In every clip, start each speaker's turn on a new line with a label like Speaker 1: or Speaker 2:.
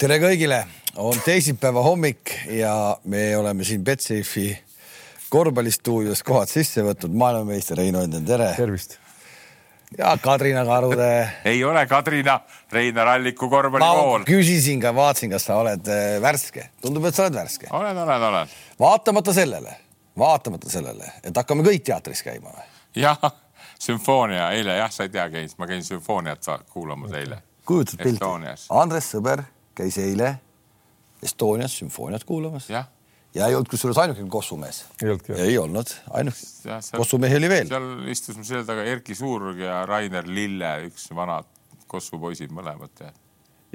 Speaker 1: tere kõigile, on teisipäeva hommik ja me oleme siin Betsafe'i korvpallistuudios kohad sisse võtnud, maailmameister Reino Enden, tere.
Speaker 2: tervist.
Speaker 1: ja Kadrina Karude.
Speaker 3: ei ole Kadrina, Reinar Alliku korvpallikool.
Speaker 1: küsisin ka, vaatasin, kas sa oled äh, värske, tundub, et sa oled värske.
Speaker 3: olen, olen, olen.
Speaker 1: vaatamata sellele, vaatamata sellele, et hakkame kõik teatris käima või?
Speaker 3: jah, sümfoonia eile jah, sa ei tea, käis, ma käin sümfooniat kuulamas eile.
Speaker 1: kujutad pilti? Andres Sõber käis eile Estonias sümfooniat kuulamas. ja ei olnud kusjuures ainuke kossumees. ei olnud, ainuke kossumehi oli veel.
Speaker 3: seal istus mu selja taga Erki Suurg ja Rainer Lille, üks vanad kossupoisid mõlemad.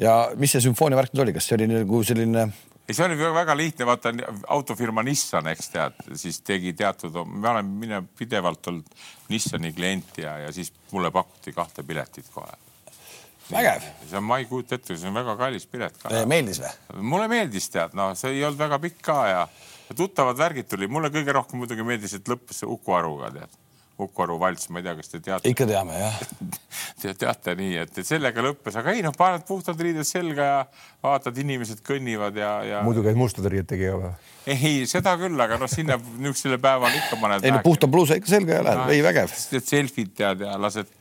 Speaker 1: ja mis see sümfoonia värk nüüd oli, kas see oli nagu selline?
Speaker 3: ei, see oli väga lihtne, vaata autofirma Nissan, eks tead, siis tegi teatud, ma olen, mina pidevalt olnud Nissani klient ja, ja siis mulle pakuti kahte piletit kohe
Speaker 1: vägev.
Speaker 3: see on, ma ei kujuta ette, see on väga kallis pilet ka.
Speaker 1: meeldis või?
Speaker 3: mulle meeldis, tead, noh, see ei olnud väga pikk ka ja, tuttavad värgid tuli, mulle kõige rohkem muidugi meeldis, et lõppes see Uku Aruga, tead. Uku Aru valts, ma ei tea, kas te teate.
Speaker 1: ikka teame jah
Speaker 3: Te teate nii, et, et sellega lõppes, aga ei noh, paned puhtad riided selga ja vaatad, inimesed kõnnivad ja, ja.
Speaker 2: muidu käid mustade riietega või?
Speaker 3: ei, seda küll, aga noh, sinna niisugusele päevale ikka paned.
Speaker 1: ei no puhta pluusa ikka selga ja lähed, ei vägev.
Speaker 3: selfid tead ja lased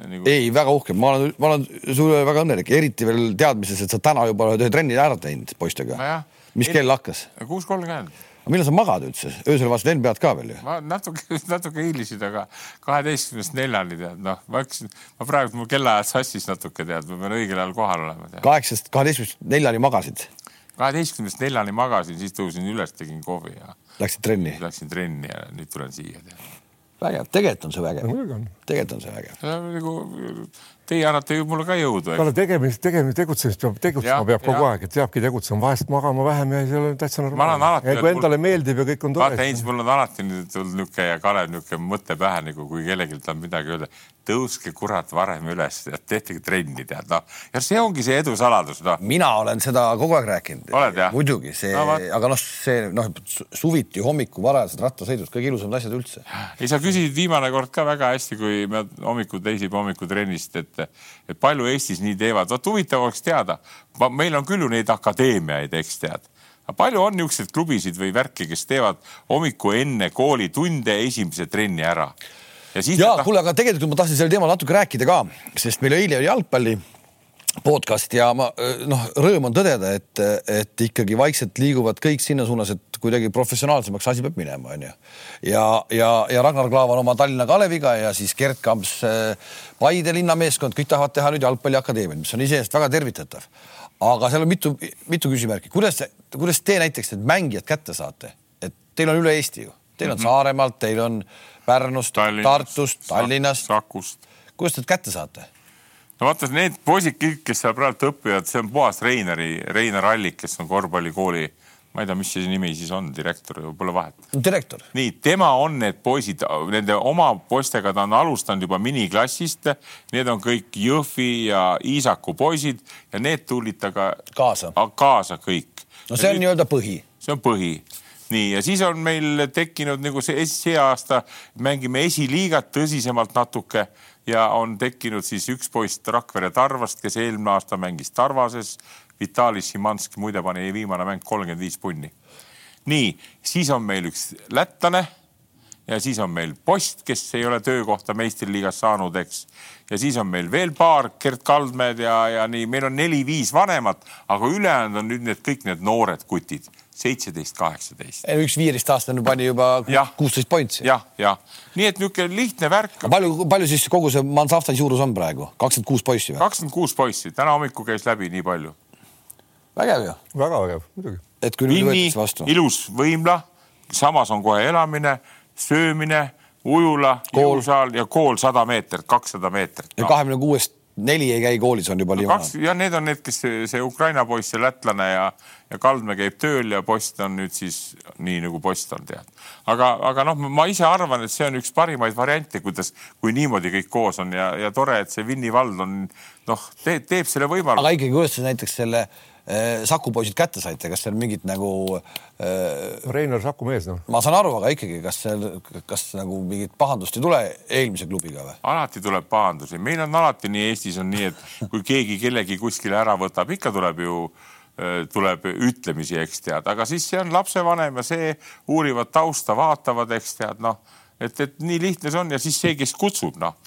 Speaker 1: nagu.... ei, väga uhke, ma olen, ma olen sulle väga õnnelik, eriti veel teadmises, et sa täna juba oled ühe trenni ära teinud poistega no. mis kell hakkas?
Speaker 3: kuus kolmkümmend.
Speaker 1: millal sa magad üldse, öösel vastu NBA-d ka veel ju?
Speaker 3: ma natuke, natuke hiilisin, aga kaheteistkümnest neljani tead, noh, ma hakkasin, ma praegu mul kellaajad sassis natuke tead, ma pean õigel ajal kohal olema.
Speaker 1: kaheksast kaheteistkümnest neljani magasid?
Speaker 3: kaheteistkümnest neljani magasin, siis tõusin üles, tegin kohvi ja.
Speaker 1: Läksid trenni?
Speaker 3: Läksin trenni ja nüüd tulen siia tead
Speaker 1: vägev, tegelikult on see vägev. tegelikult on see vägev.
Speaker 3: nagu teie annate ju mulle ka jõudu.
Speaker 2: talle tegemist, tegemist, tegutsemist peab tegutsema ja, peab kogu ja. aeg, et peabki tegutsema, vahest magama vähem ja see ole täitsa normaalne. kui endale mul... meeldib ja kõik on
Speaker 3: tore. vaata Heinz, mul on alati nüüd tulnud niisugune ja Kalev niisugune mõte pähe nagu, kui kellelgi on midagi öelda tõuske kurat varem üles, tehke trenni, tead noh. ja see ongi see edu saladus, noh.
Speaker 1: mina olen seda kogu aeg rääkinud. muidugi see no,, aga noh, see noh, suviti hommikul varajased rattasõidud, kõige ilusamad asjad üldse.
Speaker 3: ei, sa küsisid viimane kord ka väga hästi, kui me hommikul, teisipäeva hommikul trennist, et, et palju Eestis nii teevad. vot huvitav oleks teada, meil on küll ju neid akadeemiaid, eks tead palju on niisuguseid klubisid või värki, kes teevad hommiku enne koolitunde esimese trenni ära
Speaker 1: ja siis. ja kuule, aga tegelikult ma tahtsin sellel teemal natuke rääkida ka, sest meil eile oli jalgpalli podcast ja ma noh, rõõm on tõdeda, et, et ikkagi vaikselt liiguvad kõik sinna suunas, et kuidagi professionaalsemaks asi peab minema, onju. ja, ja, ja Ragnar Klavan oma Tallinna Kaleviga ja siis Gerd Kamps Paide linnameeskond, kõik tahavad teha nüüd jalgpalliakadeemiat, mis on iseenesest väga tervitatav. aga seal on mitu, mitu küsimärki, kuidas, kuidas te näiteks need mängijad kätte saate, et teil on üle Eesti ju, teil on mm -hmm. Saaremaalt, teil on Pärnust, Tartust, Tallinnast
Speaker 3: Sakust.
Speaker 1: kust te kätte saate?
Speaker 3: no vaata, need poisid kõik, kes seal praegu õpivad, see on puhas Reinari, Reinar Allik, kes on korvpallikooli, ma ei tea, mis see nimi siis on, direktor, pole vahet.
Speaker 1: direktor.
Speaker 3: nii, tema on need poisid, nende oma poistega ta on alustanud juba miniklassist. Need on kõik Jõhvi ja Iisaku poisid ja need tulid temaga
Speaker 1: kaasa,
Speaker 3: kaasa kõik.
Speaker 1: no see on nii-öelda põhi.
Speaker 3: see on põhi nii, ja siis on meil tekkinud nagu see, see aasta mängime esiliigat tõsisemalt natuke ja on tekkinud siis üks poiss Rakvere Tarvast, kes eelmine aasta mängis Tarvases. Vitalis Šimanski muide pani viimane mäng kolmkümmend viis punni. nii, siis on meil üks lätlane ja siis on meil Post, kes ei ole töökohta meistriliigas saanud, eks. ja siis on meil veel paar Gerd Kaldmed ja, ja nii, meil on neli-viis vanemat, aga ülejäänud on nüüd need kõik need noored kutid seitseteist, kaheksateist.
Speaker 1: üks viieteistaastane pani juba kuusteist pointsi.
Speaker 3: jah, jah, nii et niisugune lihtne värk.
Speaker 1: palju, palju siis kogu see Mansahvtani suurus on praegu, kakskümmend kuus poissi või?
Speaker 3: kakskümmend kuus poissi, täna hommikul käis läbi nii palju.
Speaker 1: vägev ju.
Speaker 2: väga vägev, muidugi.
Speaker 1: et kui nüüd võetakse vastu.
Speaker 3: ilus võimla, samas on kohe elamine, söömine, ujula, jõusaal ja kool sada meetrit, kakssada meetrit
Speaker 1: no.. ja kahekümne kuuest neli ei käi koolis, on juba liiva.
Speaker 3: kaks ja need on need, kes see, see Ukraina poiss, see lätlane ja, ja Kaldmäe käib tööl ja post on nüüd siis nii nagu post on tead. aga, aga noh, ma ise arvan, et see on üks parimaid variante, kuidas, kui niimoodi kõik koos on ja, ja tore, et see Vinni vald on noh te,, teeb selle võimaluse.
Speaker 1: aga ikkagi, kuidas sa näiteks selle äh, Saku poisid kätte saite, kas seal mingit nagu
Speaker 2: äh,? Reinar Saku mees noh.
Speaker 1: ma saan aru, aga ikkagi, kas seal, kas nagu mingit pahandust ei tule eelmise klubiga või?
Speaker 3: alati tuleb pahandusi, meil on alati nii, Eestis on nii, et kui keegi kellegi kuskile ära võtab, ikka tuleb ju äh, Äh, tuleb ütlemisi, eks tead, aga siis see on lapsevanem ja see uurivad tausta, vaatavad, eks tead, noh, et, et nii lihtne see on ja siis see, kes kutsub, noh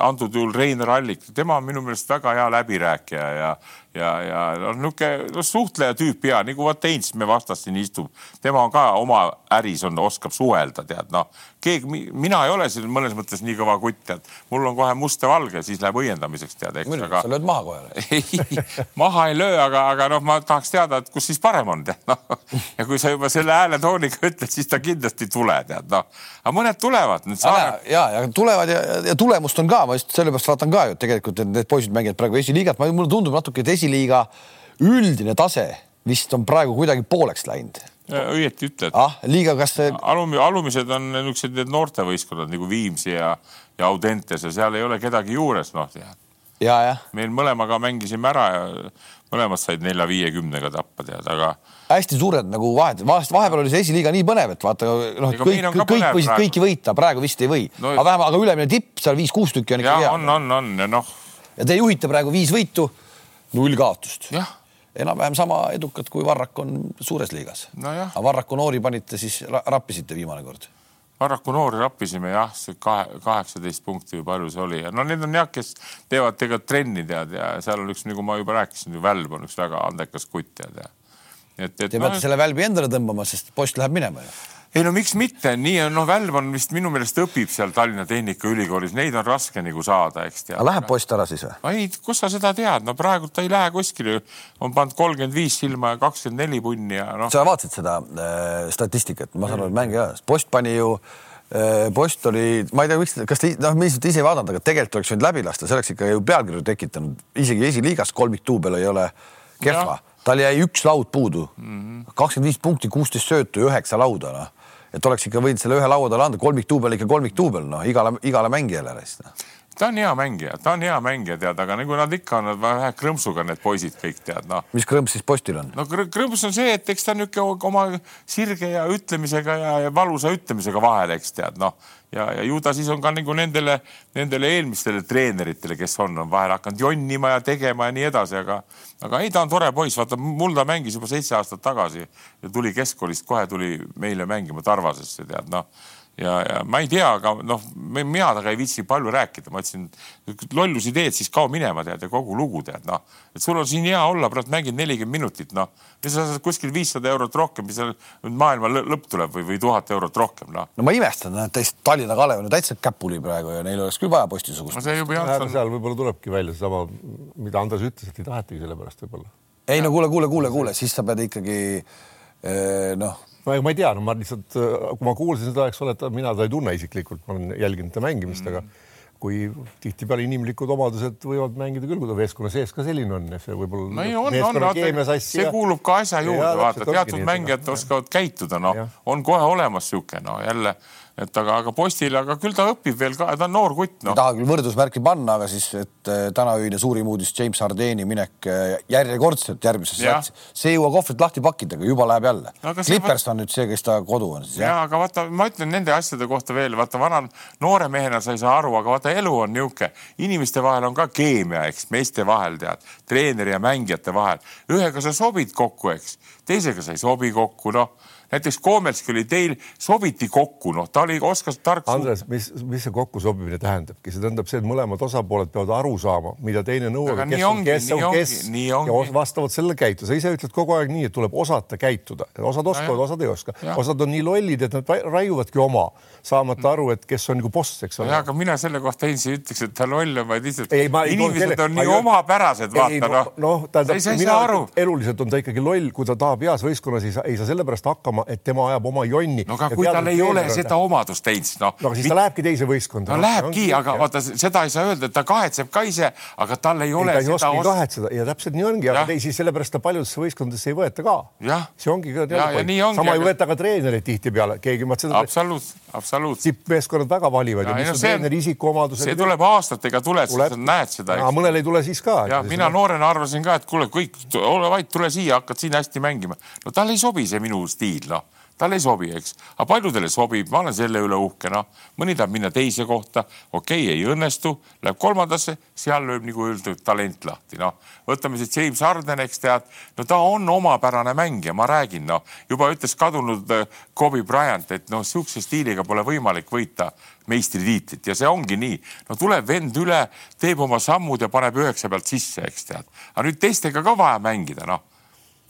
Speaker 3: antud juhul Reiner Allik, tema on minu meelest väga hea läbirääkija ja, ja, ja noh, niisugune no, suhtleja tüüp ja nagu vot Heinz me vastas siin istub, tema on ka oma äris on, oskab suhelda, tead noh, keegi, mina ei ole siin mõnes mõttes nii kõva kutt, tead, mul on kohe must ja valge, siis läheb õiendamiseks, tead, eks.
Speaker 1: Aga... sa lööd maha kohe
Speaker 3: ei, maha ei löö, aga, aga noh, ma tahaks teada, et kus siis parem on, tead noh. ja kui sa juba selle hääletooniga ütled, siis ta kindlasti ei tule, tead noh. aga mõned tulevad.
Speaker 1: Saare... ja, ja tulevad ja, ja tulemust on ka, ma just sellepärast vaatan ka ju, tegelikult et need poisid mängivad praegu esiliigat, mulle tundub natuke, et esiliiga üldine tase vist on praegu kuidagi pooleks läinud.
Speaker 3: õieti ütled
Speaker 1: ah,. liiga, kas see
Speaker 3: Alumi,? alumised on niisugused need noortevõistkonnad nagu Viimsi ja, ja Audentes ja seal ei ole kedagi juures, noh.
Speaker 1: ja, jah.
Speaker 3: meil mõlemaga mängisime ära ja mõlemad said nelja-viiekümnega tappa, tead, aga.
Speaker 1: hästi suured nagu vahed, vahest vahepeal oli see esiliiga nii põnev, et vaata noh, kõik, kõik võisid kõiki võita, praegu vist ei või no,. aga vähemalt, aga ülemine tipp seal viis-kuus tükki on ikka
Speaker 3: hea. on, on, on ja noh.
Speaker 1: ja te juhite praegu viis võitu null kaotust. enam-vähem sama edukad, kui Varrak on suures liigas
Speaker 3: no.
Speaker 1: aga Varraku noori panite siis, rappisite viimane kord?
Speaker 3: Varraku noori rappisime jah, see kahe, kaheksateist punkti või palju see oli ja no need on jah, kes teevad tegelikult trenni tead ja seal on üks, nagu ma juba rääkisin, Välb on üks väga andekas kutt tead ja.
Speaker 1: et, et. Te peate no, selle Välbi endale tõmbama, sest post läheb minema ju
Speaker 3: ei no miks mitte, nii on, noh, Välv on vist minu meelest õpib seal Tallinna Tehnikaülikoolis, neid on raske nagu saada, eks
Speaker 1: tead. Läheb poiss ära siis või?
Speaker 3: ei, kus sa seda tead, no praegu ta ei lähe kuskile, on pannud kolmkümmend viis silma ja kakskümmend neli punni ja noh.
Speaker 1: sa vaatasid seda äh, statistikat, ma saan aru, et mängija, post pani ju äh, post oli, ma ei tea, miks, kas te, noh, me ilmselt ise ei vaadanud, aga tegelikult oleks võinud läbi lasta, see oleks ikka ju pealkirju tekitanud, isegi esiliigas kolmikduubel ei ole kehva, tal jäi üks laud puudu, mhm. kakskümmend viis punkti, kuusteist söötu ja üheksa lauda, noh et oleks ikka võinud selle ühe laua talle anda, kolmikduubel ikka kolmikduubel, noh, igale, igale mängijale rest no
Speaker 3: ta on hea mängija, ta on hea mängija, tead, aga nagu nad ikka on, vähe krõmpsuga need poisid kõik tead, noh.
Speaker 1: mis krõmps siis postil on?
Speaker 3: no krõmps on see, et eks ta niisugune oma sirge ja ütlemisega ja, ja valusa ütlemisega vahel, eks tead, noh ja, ja ju ta siis on ka nagu nendele, nendele eelmistele treeneritele, kes on, on vahel hakanud jonnima ja tegema ja nii edasi, aga, aga ei, ta on tore poiss, vaata mul ta mängis juba seitse aastat tagasi ja tuli keskkoolist, kohe tuli meile mängima Tarvasesse, tead noh ja, ja ma ei tea, aga noh, mina temaga ei viitsi palju rääkida, ma ütlesin, lollusi teed, siis kao minema tead ja kogu lugu tead noh, et sul on siin hea olla, praegu mängid nelikümmend minutit, noh, ja sa saad kuskil viissada eurot rohkem, mis seal maailma lõpp tuleb või, või tuhat eurot rohkem, noh.
Speaker 1: no ma imestan, et teist Tallinna Kalev on ju täitsa käpuli praegu ja neil oleks küll vaja postisugust
Speaker 2: no,. On... seal võib-olla tulebki välja seesama, mida Andres ütles, et ei tahetagi selle pärast võib-olla.
Speaker 1: ei no kuule, kuule, kuule, kuule, siis sa pead ikkagi eh, noh
Speaker 2: no ma ei tea, no ma lihtsalt, kui ma kuulsin seda, eks ole, et mina teda ei tunne isiklikult, ma olen jälginud ta mängimist mm, -hmm. aga kui tihtipeale inimlikud omadused võivad mängida küll, kui ta meeskonna sees ka selline on, see võib-olla
Speaker 3: no. ei on, on, vaata, see kuulub ka asja juurde, vaata, teatud mängijad oskavad käituda, noh, on kohe olemas niisugune, no jälle et aga, aga postil, aga küll ta õpib veel ka, ta on noor kutt no..
Speaker 1: ei taha küll võrdusmärki panna, aga siis, et äh, tänaöine suurim uudis James Hardeni minek äh, järjekordselt järgmisesse satsi, see ei jõua kohvrit lahti pakkida, aga juba läheb jälle no,. Clippers on nüüd see, kes ta kodu on siis.
Speaker 3: ja aga vaata, ma ütlen nende asjade kohta veel, vaata vana noore mehena sa ei saa aru, aga vaata, elu on niisugune, inimeste vahel on ka keemia, eks, meeste vahel tead, treeneri ja mängijate vahel. ühega sa sobid kokku, eks, teisega sa ei sobi kokku, noh näiteks Koomelski oli teil, sobiti kokku, noh, ta oli, oskas tark.
Speaker 2: Andres, mis, mis see kokkusobimine tähendabki, see tähendab see, et mõlemad osapooled peavad aru saama, mida teine nõuab, kes on kes on kes ja vastavalt sellele käituda. sa ise ütled kogu aeg nii, et tuleb osata käituda, osad oskavad, osad ei oska, osad on nii lollid, et nad raiuvadki oma, saamata aru, et kes on nagu boss, eks ole.
Speaker 3: aga mina selle kohta ei ütleks, et ta loll on, vaid lihtsalt inimesed kelle... on nii omapärased, vaata noh.
Speaker 2: noh, tähendab, mina eluliselt on ta ikkagi loll, kui ta tahab heas võistkonnas, ei saa, ei saa sellepärast hakkama, et tema ajab oma jonni.
Speaker 3: no aga kui tal ei ole seda oma omadust teinud, siis noh.
Speaker 2: no aga siis ta lähebki teise võistkonda.
Speaker 3: no lähebki, aga ja. vaata, seda ei saa öelda, et ta kahetseb ka ise, aga tal ei ole.
Speaker 2: ta ei oskagi os... kahetseda ja täpselt nii ongi, aga teisi sellepärast ta paljudesse võistkondadesse ei võeta ka. see ongi ka point. sama ei võeta ka treenereid tihtipeale, keegi mõtle
Speaker 3: seda. absoluut, absoluut.
Speaker 2: tippmeeskonnad väga valivad ja, ja mis on treeneri isikuomadused.
Speaker 3: see tuleb aastatega, tuled, sa näed seda.
Speaker 2: mõnel ei tule siis ka.
Speaker 3: ja mina noorena arvasin ka, et kuule, kõik, ole vait, tule siia, hakkad siin hästi mängima. no talle ei sobi see minu stiil, noh talle ei sobi, eks, aga paljudele sobib, ma olen selle üle uhke, noh, mõni tahab minna teise kohta, okei okay,, ei õnnestu, läheb kolmandasse, seal lööb nagu öeldud talent lahti, noh. võtame siis James Harden, eks tead, no ta on omapärane mängija, ma räägin, noh, juba ütles kadunud äh, Kobe Bryant, et noh, sihukese stiiliga pole võimalik võita meistritiitlit ja see ongi nii. no tuleb vend üle, teeb oma sammud ja paneb üheksa pealt sisse, eks tead. aga nüüd teistega ka vaja mängida, noh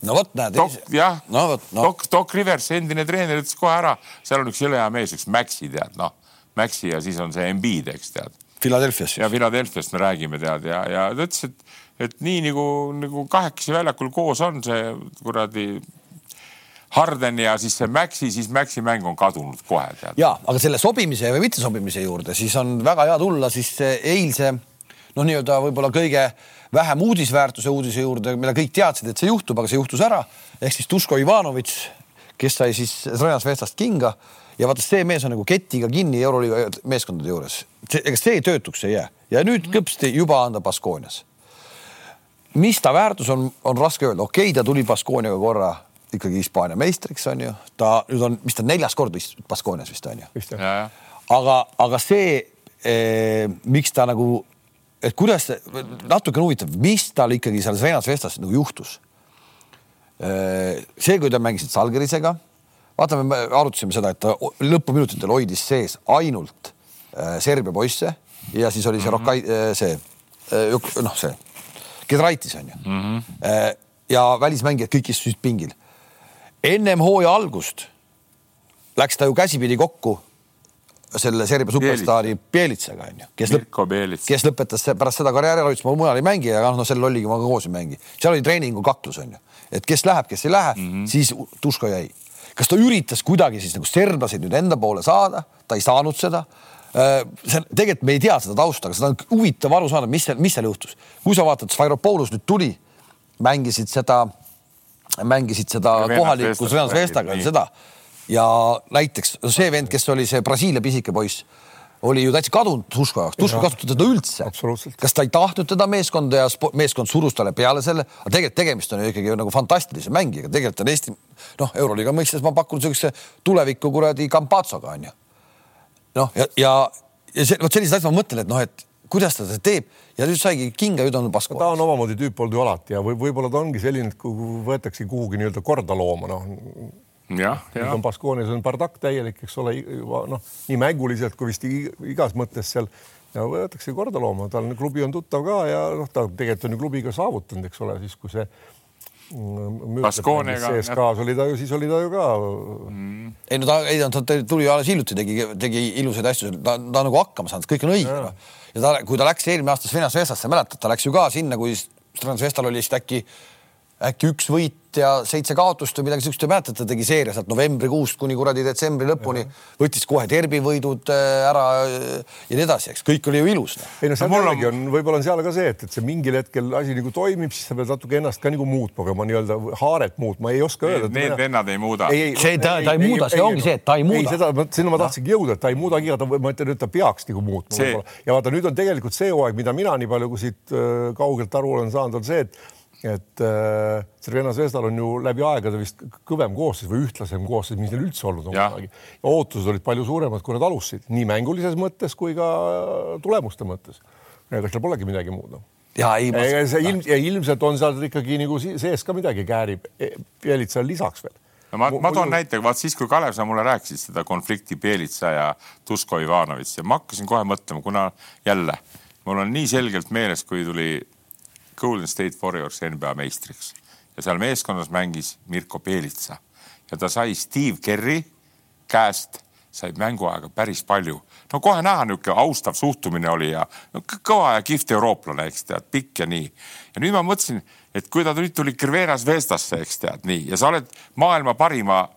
Speaker 1: no vot, näed.
Speaker 3: jah no,, no. Doc, Doc Rivers, endine treener, ütles kohe ära, seal on üks jõle hea mees, üks Maxi tead, noh, Maxi ja siis on see Embiid, eks tead.
Speaker 1: Philadelphia's.
Speaker 3: ja Philadelphia's me räägime tead ja, ja ta ütles, et, et nii nagu, nagu kahekesi väljakul koos on see kuradi Harden ja siis see Maxi, siis Maxi mäng on kadunud kohe tead.
Speaker 1: ja, aga selle sobimise või mittesobimise juurde, siis on väga hea tulla siis eilse noh, nii-öelda võib-olla kõige vähem uudisväärtuse uudise juurde, mille kõik teadsid, et see juhtub, aga see juhtus ära. ehk siis Duško Ivanovitš, kes sai siis Zrenas Vestast kinga ja vaata, see mees on nagu ketiga kinni Euroliiga meeskondade juures. ega see ei töötuks ei jää ja nüüd kõpsti juba on ta Baskoonias. mis ta väärtus on, on raske öelda, okei okay,, ta tuli Baskooniaga korra ikkagi Hispaania meistriks on ju, ta nüüd on, mis ta neljas kord vist Baskoonias vist on ju. aga, aga see eh,, miks ta nagu et kuidas, natuke huvitav, mis tal ikkagi seal Svenas Vestas nagu juhtus. Äh, see, kui ta mängisid Salgerisega, vaatame, me arutasime seda, et ta lõpuminutitel hoidis sees ainult äh, Serbia poisse ja siis oli see mm -hmm. Rokai, äh, see noh, see Gedraitis on ju mm. -hmm. ja välismängijad kõik istusid pingil. ennem hooaja algust läks ta ju käsipidi kokku selle Serbia superstaari Bielitsaga onju, kes lõpp, kes lõpetas pärast seda karjääri ütles ma mujal ei mängi, aga noh, selle lolliga ma ka koos ei mängi. seal oli treeningu kaklus onju, et kes läheb, kes ei lähe mm, -hmm. siis Tuško jäi. kas ta üritas kuidagi siis nagu serblaseid nüüd enda poole saada, ta ei saanud seda äh, see tegelikult me ei tea seda tausta, aga seda on huvitav aru saada, mis seal, mis seal juhtus. kui sa vaatad, Sfairopoulos nüüd tuli, mängisid seda, mängisid seda kohalikku Svenas Vestaga, seda ja näiteks see vend, kes oli see Brasiilia pisike poiss, oli ju täitsa kadunud Tuško jaoks, Tuško ei kasutanud teda üldse. kas ta ei tahtnud teda meeskonda ja meeskond surus talle peale selle, aga tegelikult tegemist on ju ikkagi nagu fantastilise mängijaga, tegelikult on Eesti noh, Euroliiga mõistes ma pakun niisuguse tuleviku kuradi Campazzoga onju. noh, ja, ja, ja see, vot sellised asjad ma mõtlen, et noh, et kuidas ta seda teeb ja nüüd saigi kinga ta on Basko.
Speaker 2: ta on omamoodi tüüp olnud ju alati ja võib-olla ta ongi selline, et kui võetakse kuhugi nii-öelda korda looma, noh nüüd on Baskoonias on bardakk täielik, eks ole, noh, nii mänguliselt kui vist igas mõttes seal. Ja võetakse korda looma, tal klubi on tuttav ka ja noh, ta tegelikult on ju klubiga saavutanud, eks ole, siis kui see
Speaker 3: mm, Baskooniaga.
Speaker 2: CSKA-s oli ta ju, siis oli ta ju ka mm..
Speaker 1: ei no ta, ei ta tuli alles hiljuti, tegi, tegi ilusaid asju, ta, ta nagu hakkama saanud, kõik on õige. ja, ja ta, kui ta läks eelmine aasta Svenas Vestasse, mäletad, ta läks ju ka sinna, kui Svenas Vestal oli vist äkki äkki üks võit ja seitse kaotust või midagi siukest, te mäletate, ta tegi seeria sealt novembrikuust kuni kuradi detsembri lõpuni, võttis kohe derbivõidud äh, ära äh, ja nii edasi, eks kõik oli ju ilus.
Speaker 2: Noh. ei no seal jällegi on, võib-olla on seal ka see, et, et see mingil hetkel asi nagu toimib, siis sa pead natuke ennast ka nagu muutma, aga ma nii-öelda haaret muutma ei oska öelda.
Speaker 3: Need vennad ei muuda.
Speaker 1: see ta, ta ei muuda, see ongi see, et ta ei muuda.
Speaker 2: seda, sinna ma tahtsingi jõuda, et ta ei muudagi, ma ütlen, et ta peaks nagu muutma. ja vaata, nüüd on tegelikult see hooaeg, mida mina nii palju, kui siit äh, kaugelt aru olen saanud, on see, et et äh, Cervena Zvezdal on ju läbi aegade vist kõvem koosseis või ühtlasem koosseis, mis neil üldse olnud on kunagi. ja ootused olid palju suuremad, kui nad alustasid, nii mängulises mõttes kui ka tulemuste mõttes. ega seal polegi midagi muud no..
Speaker 1: ja ei ma....
Speaker 2: see ilm, ja ilmselt on seal ikkagi nagu sees ka midagi käärib, Pielitsal lisaks veel
Speaker 3: no ma, ma toon näite, vaat siis, kui Kalev, sa mulle rääkisid seda konflikti Pielitsa ja Tusko Ivanovitš ja ma hakkasin kohe mõtlema, kuna jälle mul on nii selgelt meeles, kui tuli Golden State Warriors NBA meistriks ja seal meeskonnas mängis Mirko Pelitsa ja ta sai Steve Kerry käest, sai mänguaega päris palju. no kohe näha, niisugune austav suhtumine oli ja no, kõva ja kihvt eurooplane, eks tead, pikk ja nii. ja nüüd ma mõtlesin, et kui ta nüüd tuli Crvena Zvezdasse, eks tead nii, ja sa oled maailma parima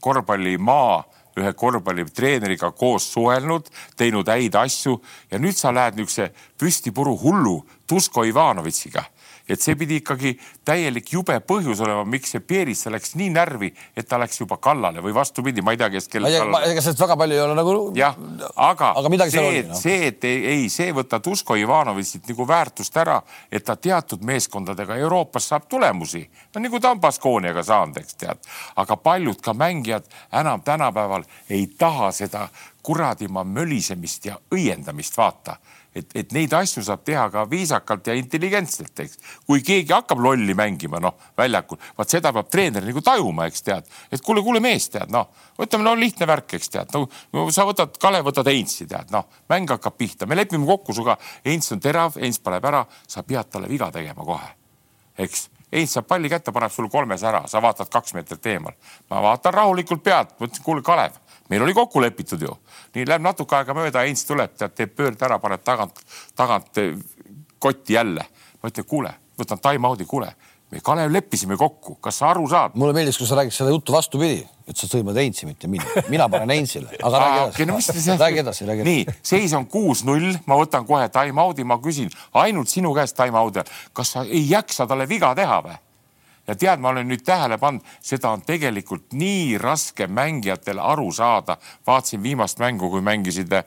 Speaker 3: korvpallimaa ühe korvpallitreeneriga koos suhelnud, teinud häid asju ja nüüd sa lähed niisuguse püstipuru hullu Tusko Ivanovitšiga et see pidi ikkagi täielik jube põhjus olema, miks see Pieritsa läks nii närvi, et ta läks juba kallale või vastupidi, ma ei tea, kes kelle
Speaker 1: kallale. ega sellest väga palju ei ole nagu.
Speaker 3: jah, aga, aga see, no. see, et ei, ei, see võtab Usko Ivanovitšilt nagu väärtust ära, et ta teatud meeskondadega Euroopas saab tulemusi. no nagu ta on Baskooniaga saanud, eks tead. aga paljud ka mängijad enam tänapäeval ei taha seda kuradimaa mölisemist ja õiendamist vaata et, et neid asju saab teha ka viisakalt ja intelligentselt, eks. kui keegi hakkab lolli mängima, noh, väljakul, vaat seda peab treener nagu tajuma, eks tead, et kuule, kuule mees, tead, noh, võtame, no lihtne värk, eks tead, no, no sa võtad, Kalev võtad Heinzi, tead, noh, mäng hakkab pihta, me lepime kokku sinuga, Heinz on terav, Heinz paneb ära, sa pead talle viga tegema kohe, eks Heinz saab palli kätte, paneb sul kolmes ära, sa vaatad kaks meetrit eemal. ma vaatan rahulikult pealt, mõtlesin, kuule, Kalev meil oli kokku lepitud ju. nii läheb natuke aega mööda, Heinz tuleb, tead, teeb pöörde ära, paneb tagant, tagant eh, kotti jälle. ma ütlen, kuule, võtan time-out'i, kuule, me Kalev leppisime kokku, kas sa aru saad?
Speaker 1: mulle meeldis, kui sa räägid seda juttu vastupidi, et sa sõimad Heinzi, mitte mind. mina panen Heinzile, aga räägi edasi no,. räägi edasi, räägi edasi.
Speaker 3: nii, seis on kuus-null, ma võtan kohe time-out'i, ma küsin ainult sinu käest time-out'i, kas sa ei jaksa talle viga teha või? Ja tead, ma olen nüüd tähele pannud, seda on tegelikult nii raske mängijatel aru saada. vaatasin viimast mängu, kui mängisid eh,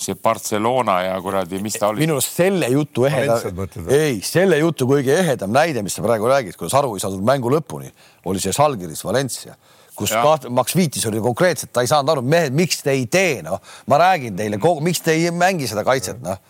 Speaker 3: see Barcelona ja kuradi, mis ta oli?
Speaker 1: minu arust selle jutu ehedam, ei, selle jutu kõige ehedam näide, mis sa praegu räägid, kuidas aru ei saadud mängu lõpuni, oli see Žalgiris Valencia kus kaht, Max Viitis oli konkreetselt, ta ei saanud aru, mehed, miks te ei tee, noh, ma räägin teile, miks te ei mängi seda kaitset, noh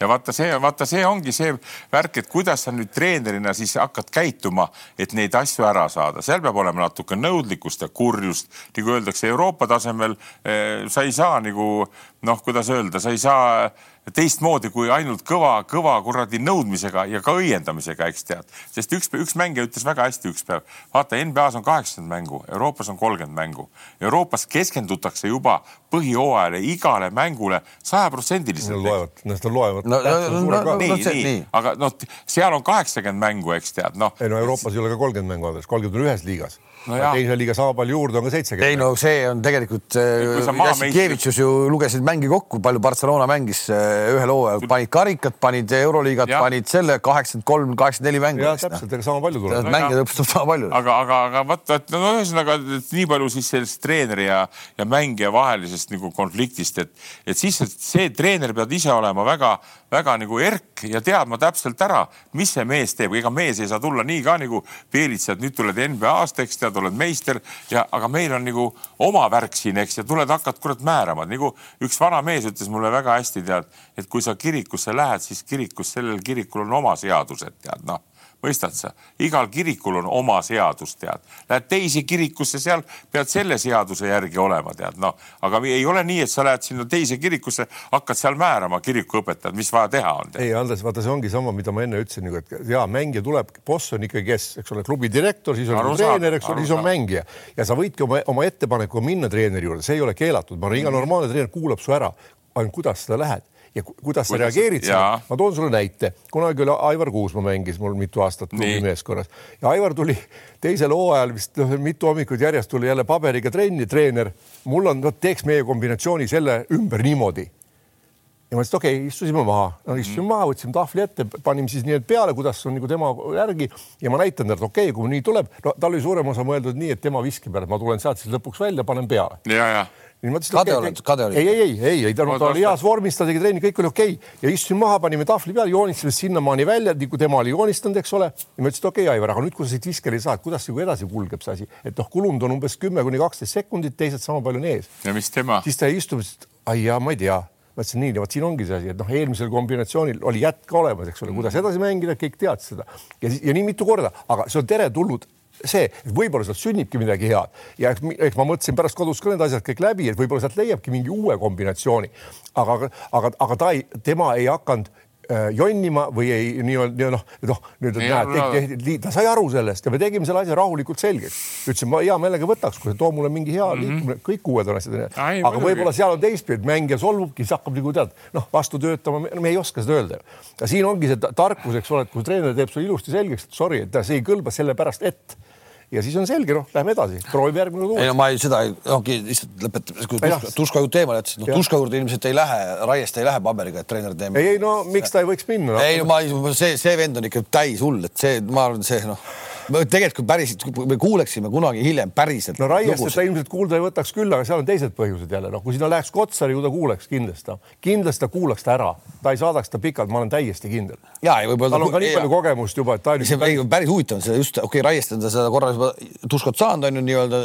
Speaker 3: ja vaata see, vaata see ongi see värk, et kuidas sa nüüd treenerina siis hakkad käituma, et neid asju ära saada, seal peab olema natuke nõudlikkust ja kurjust, nagu öeldakse Euroopa tasemel eh,. sa ei saa nagu noh, kuidas öelda, sa ei saa teistmoodi kui ainult kõva, kõva kuradi nõudmisega ja ka õiendamisega, eks tead. sest üks, üks mängija ütles väga hästi üks päev, vaata NBA-s on kaheksakümmend mängu, Euroopas on kolmkümmend mängu. Euroopas keskendutakse juba põhijooajale, igale mängule sajaprotsendiliselt.
Speaker 2: Nad loevad, nad loevad no,.
Speaker 3: No, no, no, nii, nii, nii., aga noh, seal on kaheksakümmend mängu, eks tead, noh.
Speaker 2: ei no Euroopas ei ole ka kolmkümmend mängu alles, kolmkümmend on ühes liigas no teise liiga sama palju juurde on ka seitsekümmend.
Speaker 1: ei no see on tegelikult, Jassikevitšus ju lugesid mänge kokku, palju Barcelona mängis äh, ühe loo, panid karikat, panid Euroliigat, panid selle kaheksakümmend kolm, kaheksakümmend neli mängu.
Speaker 2: jah, täpselt, ega sama palju tuleb.
Speaker 1: mänge lõpuks sama palju.
Speaker 3: aga, aga, aga vaata, et no ühesõnaga nii palju siis sellest treeneri ja, ja mängija vahelisest nagu konfliktist, et, et siis see treener peab ise olema väga-väga nagu erk ja teadma täpselt ära, mis see mees teeb, ega mees ei saa tulla nii ka nagu Peelits, et nüüd tuled NBA-st, eks tead, oled meister ja, aga meil on nagu oma värk siin, eks, ja tuled, hakkad kurat määrama, nagu üks vana mees ütles mulle väga hästi, tead, et kui sa kirikusse lähed, siis kirikus, sellel kirikul on oma seadused, tead, noh mõistad sa, igal kirikul on oma seadus, tead. Lähed teise kirikusse, seal pead selle seaduse järgi olema, tead, noh, aga ei ole nii, et sa lähed sinna teise kirikusse, hakkad seal määrama kirikuõpetajad, mis vaja teha on.
Speaker 2: ei, Andres, vaata, see ongi sama, mida ma enne ütlesin, nagu, et ja mängija tuleb, boss on ikkagi kes, eks ole, klubi direktor, siis on aru treener, eks ole, siis on mängija. Ja sa võidki oma, oma ettepanekuga minna treeneri juurde, see ei ole keelatud, ma arvan, iga normaalne treener kuulab su ära, ainult kuidas sa lähed ja kuidas sa reageerid sellele. ma toon sulle näite, kunagi oli Aivar Kuusma mängis mul mitu aastat meeskonnas. Ja Aivar tuli teisel hooajal vist noh, mitu hommikut järjest tuli jälle paberiga trenni, treener, mul on, vot teeks meie kombinatsiooni selle ümber niimoodi. Ja ma ütlesin, okei okay,, istusime maha. No,, istusime mm. maha, võtsime tahvli ette, panime siis nii-öelda peale, kuidas on nagu tema järgi. Ja ma näitan talle, et okei okay,, kui nii tuleb, no tal oli suurem osa mõeldud nii, et tema viskib ära, ma tulen sealt siis lõpuks välja, panen peale.
Speaker 3: ja, ja
Speaker 1: nii ma ütlesin. kade oled, kade olid?
Speaker 2: ei, ei, ei, ei, ei, ta, ta oli heas vormis, ta tegi trenni, kõik oli okei okay. ja istusime maha, panime tahvli peale, joonistasime sinnamaani välja, nii kui tema oli joonistanud, eks ole. ja ma ütlesin, et okei okay,, Aivar, aga nüüd, kui sa siit viskele saad, kuidas nagu edasi kulgeb see asi, et noh, kulunud on umbes kümme kuni kaksteist sekundit, teised sama palju on ees.
Speaker 3: ja mis tema?
Speaker 2: siis ta istub, ai jaa, ma ei tea ma ütlesin nii, vot siin ongi see asi, et noh, eelmisel kombinatsioonil oli jätk olemas, eks ole, kuidas edasi mängida, kõik teadsid seda ja, ja nii mitu korda, aga see on teretulnud see, et võib-olla sealt sünnibki midagi head ja eks, eks ma mõtlesin pärast kodus ka need asjad kõik läbi, et võib-olla sealt leiabki mingi uue kombinatsiooni, aga, aga, aga ta ei, tema ei hakanud äh, jonnima või ei nii-öelda noh, noh nüüd näed, ta sai aru sellest ja me tegime selle asja rahulikult selgeks. ütlesin, ma hea meelega võtaks, kui too mulle mingi hea mm -hmm. liikumine, kõik uued on asjad. aga võib-olla seal on teistpidi, mängija solvubki, siis hakkab nagu tead, noh, vastu töötama, me ei oska seda öelda. ja siin ongi see tarkus, eks ole, et kui treener teeb sulle ilusti selgeks, et sorry, et see ei kõlba sellepärast, et ja siis on selge, noh, lähme edasi, proovime järgmine kord
Speaker 1: ei no ma ei, seda ei, okei, lihtsalt lõpetame, kui Tuška, Tuška jutt eemale jättis, no Tuška juurde ilmselt ei lähe, Raiest ei lähe paberiga, et treener teeme.
Speaker 2: ei, ei no miks ta ei võiks minna no.?
Speaker 1: ei no ma, see, see vend on ikka täis hull, et see, ma arvan, see noh tegelikult päriselt, kui me kuuleksime kunagi hiljem päriselt.
Speaker 2: no Raiest ta ilmselt kuulda ei võtaks küll, aga seal on teised põhjused jälle, noh, kui sinna läheks Kotsari, ju ta kuuleks kindlasti, kindlasti ta kuulaks ta ära, ta ei saadaks ta pikalt, ma olen täiesti kindel.
Speaker 1: ja, ja võib-olla.
Speaker 2: tal on ka nii palju kogemust juba, et ta.
Speaker 1: see päris, päris huvitav on see just, okei okay,, Raiest on ta seda korra juba tuskot saanud, on ju nii-öelda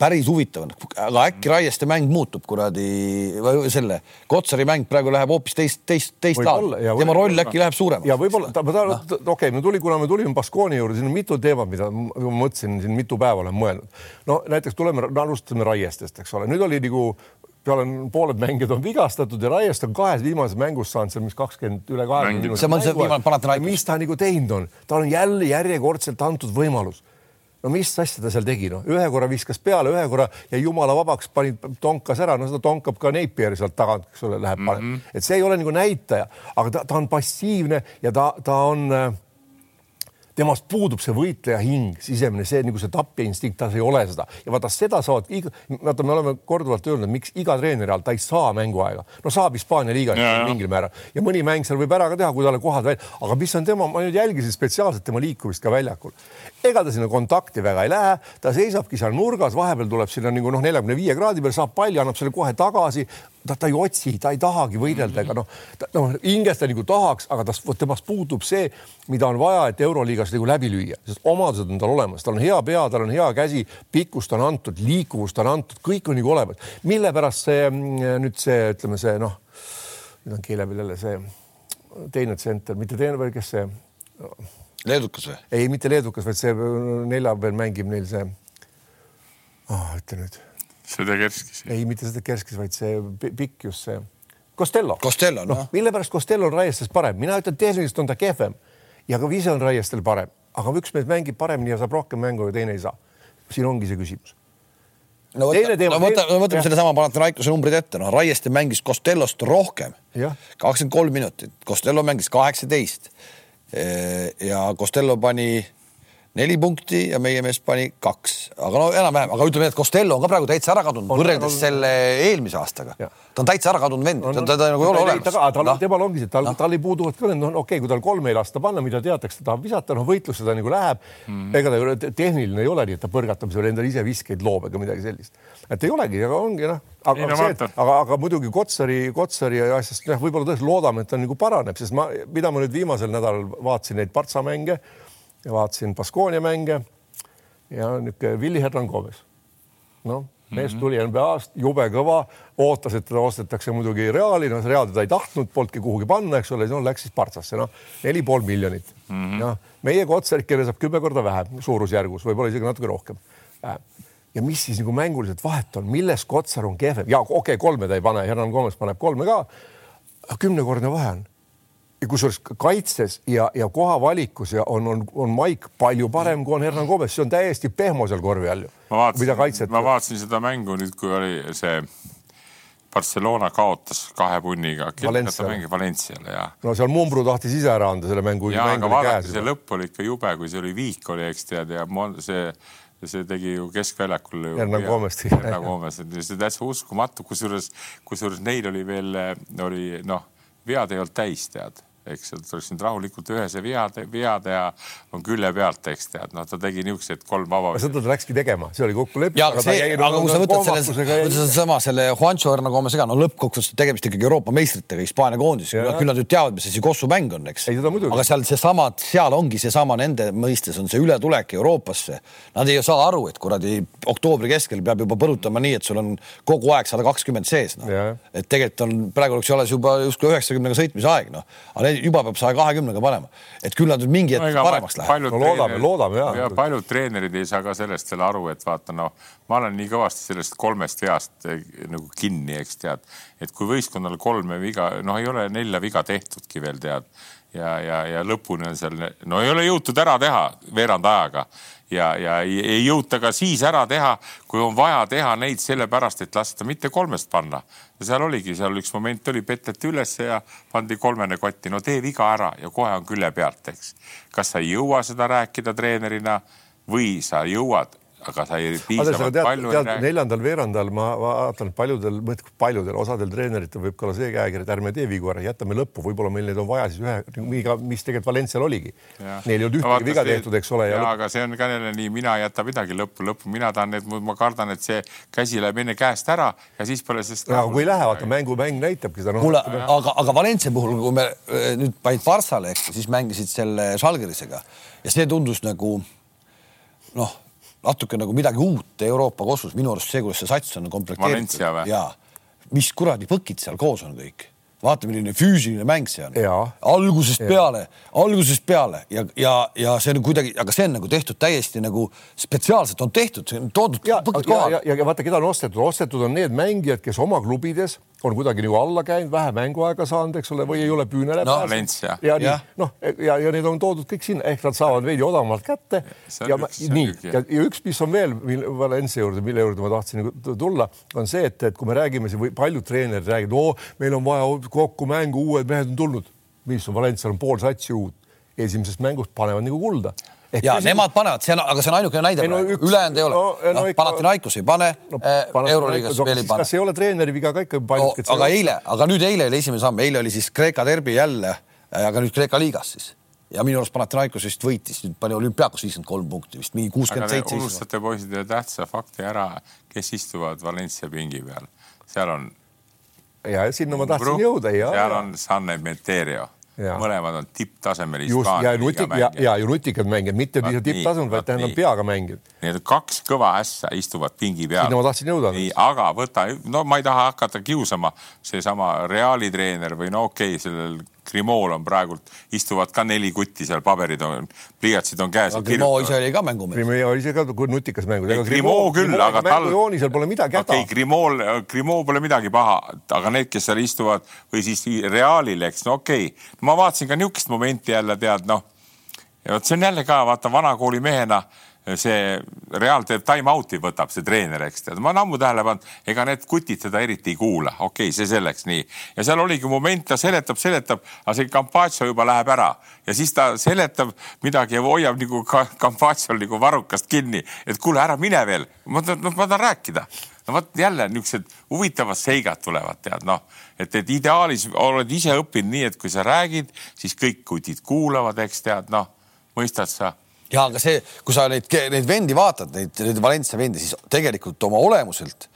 Speaker 1: päris huvitav on, aga äkki Raieste mäng muutub kuradi või selle Kotsari mäng praegu läheb hoopis teist, teist, teist laadi. tema roll äkki läheb suuremaks.
Speaker 2: ja võib-olla, okei okay,, me tuli, kuna me tulime Baskooni juurde, siin on mitu teemat, mida ma mõtlesin siin mitu päeva olen mõelnud. no näiteks tuleme, alustame Raiestest, eks ole, nüüd oli nagu peale pooled mängijad on vigastatud ja Raiest on kahes viimases mängus saanud seal, mis kakskümmend üle kahekümne
Speaker 1: see on see viimane Panathinaikos.
Speaker 2: mis ta nagu teinud on, tal on jälle järjekordselt antud võimalus. No mis asja ta seal tegi, noh, ühe korra viskas peale, ühe korra jäi jumala vabaks, pani, tonkas ära, no seda tonkab ka Napier sealt tagant, eks ole, läheb mm, -hmm. et see ei ole nagu näitaja, aga ta, ta on passiivne ja ta, ta on äh, temast puudub see võitleja hing, sisemine see nagu see tapja instinkt, tal ei ole seda. Ja vaata seda saavad, vaata, me oleme korduvalt öelnud, miks iga treeneri all ta ei saa mänguaega, no saab Hispaania liigas mingil määral. Ja mõni mäng seal võib ära ka teha, kui talle kohad välja, aga mis on tema, ma nüüd jälgisin spetsiaalselt tema liikumist ka väljakul. Ega ta sinna kontakti väga ei lähe, ta seisabki seal nurgas, vahepeal tuleb sinna nagu noh, neljakümne viie kraadi peal, saab palli, annab selle kohe tagasi. Ta, ta ei otsi, ta ei tahagi võidelda ega noh, noh hinges ta nagu tahaks, aga tas, temast puudub see, mida on vaja, et Euroliigas nagu läbi lüüa, sest omadused on tal olemas, tal on hea pea, tal on hea käsi, pikkust on antud, liikuvust on antud, kõik on nagu olemas. mille pärast see mm, nüüd see, ütleme see noh, nüüd on keele peal jälle see teine tsenter, mitte teine, vaid kes see?
Speaker 1: no.. Leedukas või?
Speaker 2: ei, mitte leedukas, vaid see neljapäeval mängib neil see oh,, ütle nüüd
Speaker 3: Sedekerskis.
Speaker 2: ei, mitte Sedekerskis, vaid see pikk just see Costello.
Speaker 1: Costello, noh
Speaker 2: no,. mille pärast Costello on Raiestest parem, mina ütlen, tehniliselt on ta kehvem ja ka ise on Raiestel parem, aga üks mees mängib paremini ja saab rohkem mängu ja teine ei saa. siin ongi see küsimus.
Speaker 1: no võta, no võta, no võtame sellesama Panathinaikose numbrid ette, noh, Raieste mängis Costellost rohkem, kakskümmend kolm minutit, Costello mängis kaheksateist ja Costello pani neli punkti ja meie mees pani kaks, aga no enam-vähem, aga ütleme, et Costello on ka praegu täitsa ära kadunud võrreldes selle eelmise aastaga. ta on täitsa ära kadunud vend, ta, ta, ta nagu ei ole olemas.
Speaker 2: tal no., temal ongi see, tal no., tal ei puuduvad ka need, noh, okei okay,, kui tal kolme ei lasta panna, mida teatakse, ta tahab visata, noh, võitlus seda nagu läheb mm.. ega ta ei ole tehniline ei ole nii, et ta põrgatab seal endale ise viskeid loob ega midagi sellist. et ei olegi, aga ongi noh, aga no, see, aga, aga muidugi Kotsari, Kotsari asjast, noh, võib-olla tõesti loodame, et ta nagu paraneb, sest ma, mida ma nüüd viimasel nädalal vaatasin neid Partsa mänge ja vaatasin Baskonia mänge ja niisugune Willie Hernan Gomez. noh, mees mhm. tuli NBA-st, jube kõva, ootas, et teda ostetakse muidugi Reali, no Real teda ei tahtnud, polnudki kuhugi panna, eks ole, no läks siis Partsasse, noh, neli pool miljonit mm. -hmm. noh, meie Kotsarik, kelle saab kümme korda vähem suurusjärgus, võib-olla isegi natuke rohkem vähem ja mis siis nagu mänguliselt vahet on, milles Kotsar on kehvem ja okei okay,, kolme ta ei pane, Hernan Gomez paneb kolme ka. kümnekordne vahe on kusjuures kaitses ja, ja koha valikus ja on, on, on Maik palju parem kui on Hernan Gomez, see on täiesti pehmo seal korvi all ju.
Speaker 3: ma vaatasin, ma vaatasin seda mängu nüüd, kui oli see Barcelona kaotas kahe punniga.
Speaker 2: Valenciale,
Speaker 3: ja.
Speaker 2: no seal Mumbru tahtis ise ära anda selle mängu.
Speaker 3: ja, aga vaadake, see lõpp oli ikka jube, kui see oli viik oli, eks tead, ja see see tegi ju keskväljakul.
Speaker 2: Hernan Gomez.
Speaker 3: Hernan Gomez, see täitsa uskumatu, kusjuures, kusjuures neil oli veel, oli noh, vead ei olnud täis, tead eks, et oleks nüüd rahulikult ühe see vea, vea teha, on külje pealt, eks tead, noh, ta tegi niisuguseid kolm vaba.
Speaker 2: seda ta läkski tegema, see oli kokku lepitud.
Speaker 1: aga, see, aga, aga kui sa võtad selle, võtad sedasama selle Juancho Hernagomez ka, no lõppkokkuvõttes tegemist ikkagi Euroopa meistritega, Hispaania koondis, küll nad ju teavad, mis see Kossu mäng on, eks. aga seal seesama, seal ongi seesama nende mõistes on see ületulek Euroopasse. Nad ei saa aru, et kuradi oktoobri keskel peab juba põrutama nii, et sul on kogu aeg sada kakskümmend sees, noh. et tegelikult on, praegu oleks ju alles juba justkui üheksakümnega sõitmise aeg, noh. aga juba peab saja kahekümnega panema, et küll nad nüüd mingi hetk no, paremaks lähevad.
Speaker 2: no loodame, loodame ja,
Speaker 3: ja. paljud treenerid ei saa ka sellest veel aru, et vaata, noh, ma olen nii kõvasti sellest kolmest veast eh, nagu kinni, eks tead, et kui võistkonnal kolme viga, noh, ei ole nelja viga tehtudki veel tead ja, ja, ja lõpuni on seal, no ei ole jõutud ära teha veerand ajaga ja, ja ei, ei jõuta ka siis ära teha, kui on vaja teha neid sellepärast, et lasta mitte kolmest panna. ja seal oligi, seal üks moment oli, petleti ülesse ja pandi kolmene kotti, no tee viga ära ja kohe on külje pealt, eks. kas sa ei jõua seda rääkida treenerina? või sa jõuad aga sa ei piisavalt tead, palju tead,
Speaker 2: ei räägi. neljandal veerandal ma vaatan, et paljudel, paljudel osadel treeneritel võib ka olla see käekiri, et ärme tee vigu ära, jätame lõppu, võib-olla meil neid on vaja siis ühe mis tegelikult Valencial oligi. Neil ei olnud ühtegi viga tehtud, eks ole.
Speaker 3: ja aga see on ka jälle nii, mina ei jäta midagi lõppu, lõppu mina tahan, et ma kardan, et see käsi läheb enne käest ära ja siis pole sest.
Speaker 2: aga kui ei lähe, vaata mängu, mäng näitabki seda
Speaker 1: no.. kuule, aga, aga Valencia puhul, kui me eh, nüüd panid Barssale, eks siis mängisid selle Žalgirisega ja see tundus nagu noh natuke nagu midagi uut Euroopa kosmos, minu arust see, kuidas see sats on komplekteeritud. ja mis kuradi põkid seal koos on kõik vaata, milline füüsiline mäng see on. algusest ja. peale, algusest peale ja, ja, ja see on kuidagi, aga see on nagu tehtud täiesti nagu spetsiaalselt on tehtud, see on toodud
Speaker 2: põkid kohale. ja, ja, ja vaata, keda on ostetud, ostetud on need mängijad, kes oma klubides on kuidagi nagu alla käinud, vähe mänguaega saanud, eks ole, või ei ole püünele
Speaker 3: no, pääsenud.
Speaker 2: ja, ja noh, ja, ja need on toodud kõik sinna, ehk nad saavad veidi odavamalt kätte. ja üks, nii, ja, ja üks, mis on veel Valencia juurde, mille juurde ma tahtsin nagu tulla, on see, et, et kui me räägime siin või paljud treenerid räägivad, oo, meil on vaja kokku mängu, uued mehed on tulnud. mis on Valencial on pool satsi uut, esimesest mängust panevad nagu kulda
Speaker 1: ja küsim... nemad panevad, see on, aga see on ainukene näide no, praegu, ülejäänud ei ole no,. No, no, Panathinaikos ei pane no,, äh, Euroliigas veel ei pane.
Speaker 2: kas ei ole treeneri viga ka ikka paljud
Speaker 1: no,? aga eile, aga nüüd eile oli esimene samm, eile oli siis Kreeka derbi jälle, aga nüüd Kreeka liigas siis ja minu arust Panathinaikos vist võitis, nüüd pani olümpiaakos viiskümmend kolm punkti vist mingi kuuskümmend seitse.
Speaker 3: unustate poisid ühe tähtsa fakti ära, kes istuvad Valencia pingi peal, seal on.
Speaker 2: ja sinna ma tahtsin jõuda ja.
Speaker 3: seal on Sanne Meterio mõlemad on tipptasemel.
Speaker 2: just ja nutik ja, ja ju nutikad mängijad, mitte lihtsalt tipptasemel, vaid tähendab peaga mängijad.
Speaker 3: Need kaks kõva ässa istuvad pingi peal.
Speaker 2: sinna ma tahtsin jõuda.
Speaker 3: nii, aga võta, no ma ei taha hakata kiusama, seesama Reali treener või no okei okay,, sellel Grimool on praegult, istuvad ka neli kutti seal, paberid on, pliiatsid on käes.
Speaker 1: Grimoo ise oli ka mängumees.
Speaker 2: Grimoo ise ka nutikas mängumees.
Speaker 3: Grimoo küll, aga tal.
Speaker 2: joonisel pole midagi häda.
Speaker 3: okei okay,, Grimool, Grimoo pole midagi paha, aga need, kes seal istuvad või siis Realil, eks, no okei okay.. ma vaatasin ka niisugust momenti jälle tead, noh. ja vot see on jälle ka vaata vanakooli mehena see Real teeb time-out'i, võtab see treener, eks tead, ma olen ammu tähele pannud, ega need kutid seda eriti ei kuula, okei okay,, see selleks nii. ja seal oligi moment, ta seletab, seletab, aga see Campazzo juba läheb ära. Ja siis ta seletab midagi ja hoiab nagu Campazzol nagu varrukast kinni, et kuule, ära mine veel, ma tahan, ma tahan rääkida. No vot jälle niisugused huvitavad seigad tulevad, tead noh, et, et ideaalis oled ise õppinud nii, et kui sa räägid, siis kõik kutid kuulavad, eks tead noh, mõistad sa
Speaker 1: ja aga see, kui sa neid, neid vendi vaatad, neid, neid Valencia vendi, siis tegelikult oma olemuselt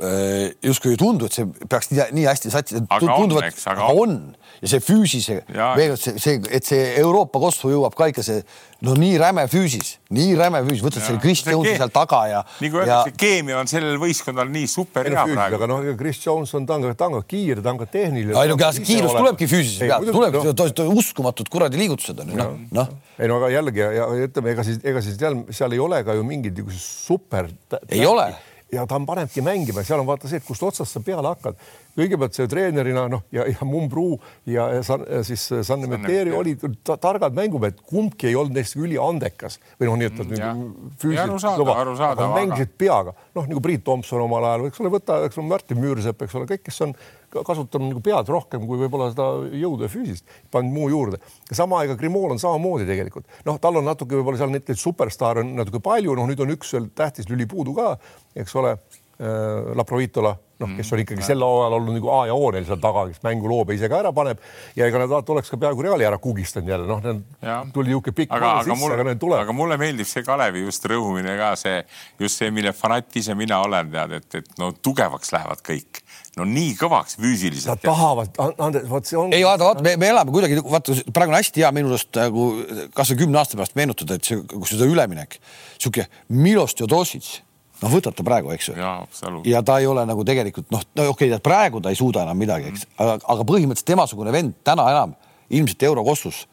Speaker 1: justkui ei tundu, et see peaks nii, nii hästi satsi. tundub, et aga on ja see füüsis, veel see, see, et see Euroopa kossu jõuab ka ikka see no nii räme füüsis, nii räme füüsis, võtad selle Chris Jonesi seal taga ja.
Speaker 3: nagu öeldakse ja..., keemia on sellel võistkonnal nii super hea praegu.
Speaker 2: aga noh, Chris Jones on, ta on, ta on ka kiire, ta on ka tehniline.
Speaker 1: ei no kiirus tulebki füüsilise pealt, tuleb uskumatud kuradi liigutused on ju noh, noh.
Speaker 2: ei no aga jällegi ja, ja ütleme, ega siis, ega siis seal, seal ei ole ka ju mingid super.
Speaker 1: ei ole
Speaker 2: ja ta panebki mängima, seal on vaata see, et kust otsast sa peale hakkad kõigepealt see treenerina noh, ja, ja Mumbruu ja, ja san, siis Sanne Meteri olid ta, targad mängumehed, kumbki ei olnud neist üliandekas. Või noh, nii et mm,
Speaker 3: füüsiliselt kõva,
Speaker 2: aga mängisid peaga, noh nagu Priit Tomson omal ajal, eks ole, võta, eks ole, Martin Müürsepp, eks ole, kõik, kes on kasutanud nagu pead rohkem kui võib-olla seda jõudu ja füüsist, pannud muu juurde. sama aega Grimool on samamoodi tegelikult, noh, tal on natuke võib-olla seal neid superstaare on natuke palju, noh, nüüd on üks veel tähtis lüli puudu ka, eks ole äh,, Laprovitola noh, kes on ikkagi sel ajal olnud nagu A ja O neil seal taga, kes mängu loob ja ise ka ära paneb ja ega nad vaata oleks ka peaaegu Reali ära kugistanud jälle, noh, tuli niisugune pikk
Speaker 3: aga, aga sisse, aga need tulevad. aga mulle meeldib see Kalevi just rõhumine ka see, just see, mille fanatt ise mina olen, tead, et, et no tugevaks lähevad kõik no nii kõvaks füüsiliselt.
Speaker 2: Nad tahavad, Andres, vot see on.
Speaker 1: ei vaata, vaata, me, me elame kuidagi, vaata praegu on hästi hea minu arust nagu kasvõi kümne aasta pärast meenutada, et see, kus see üleminek, sihuke Milos Teodosic noh, võtad ta praegu, eks ju. ja ta ei ole nagu tegelikult noh, no okei okay,, praegu ta ei suuda enam midagi, eks, aga, aga põhimõtteliselt temasugune vend täna enam ilmselt eurokossus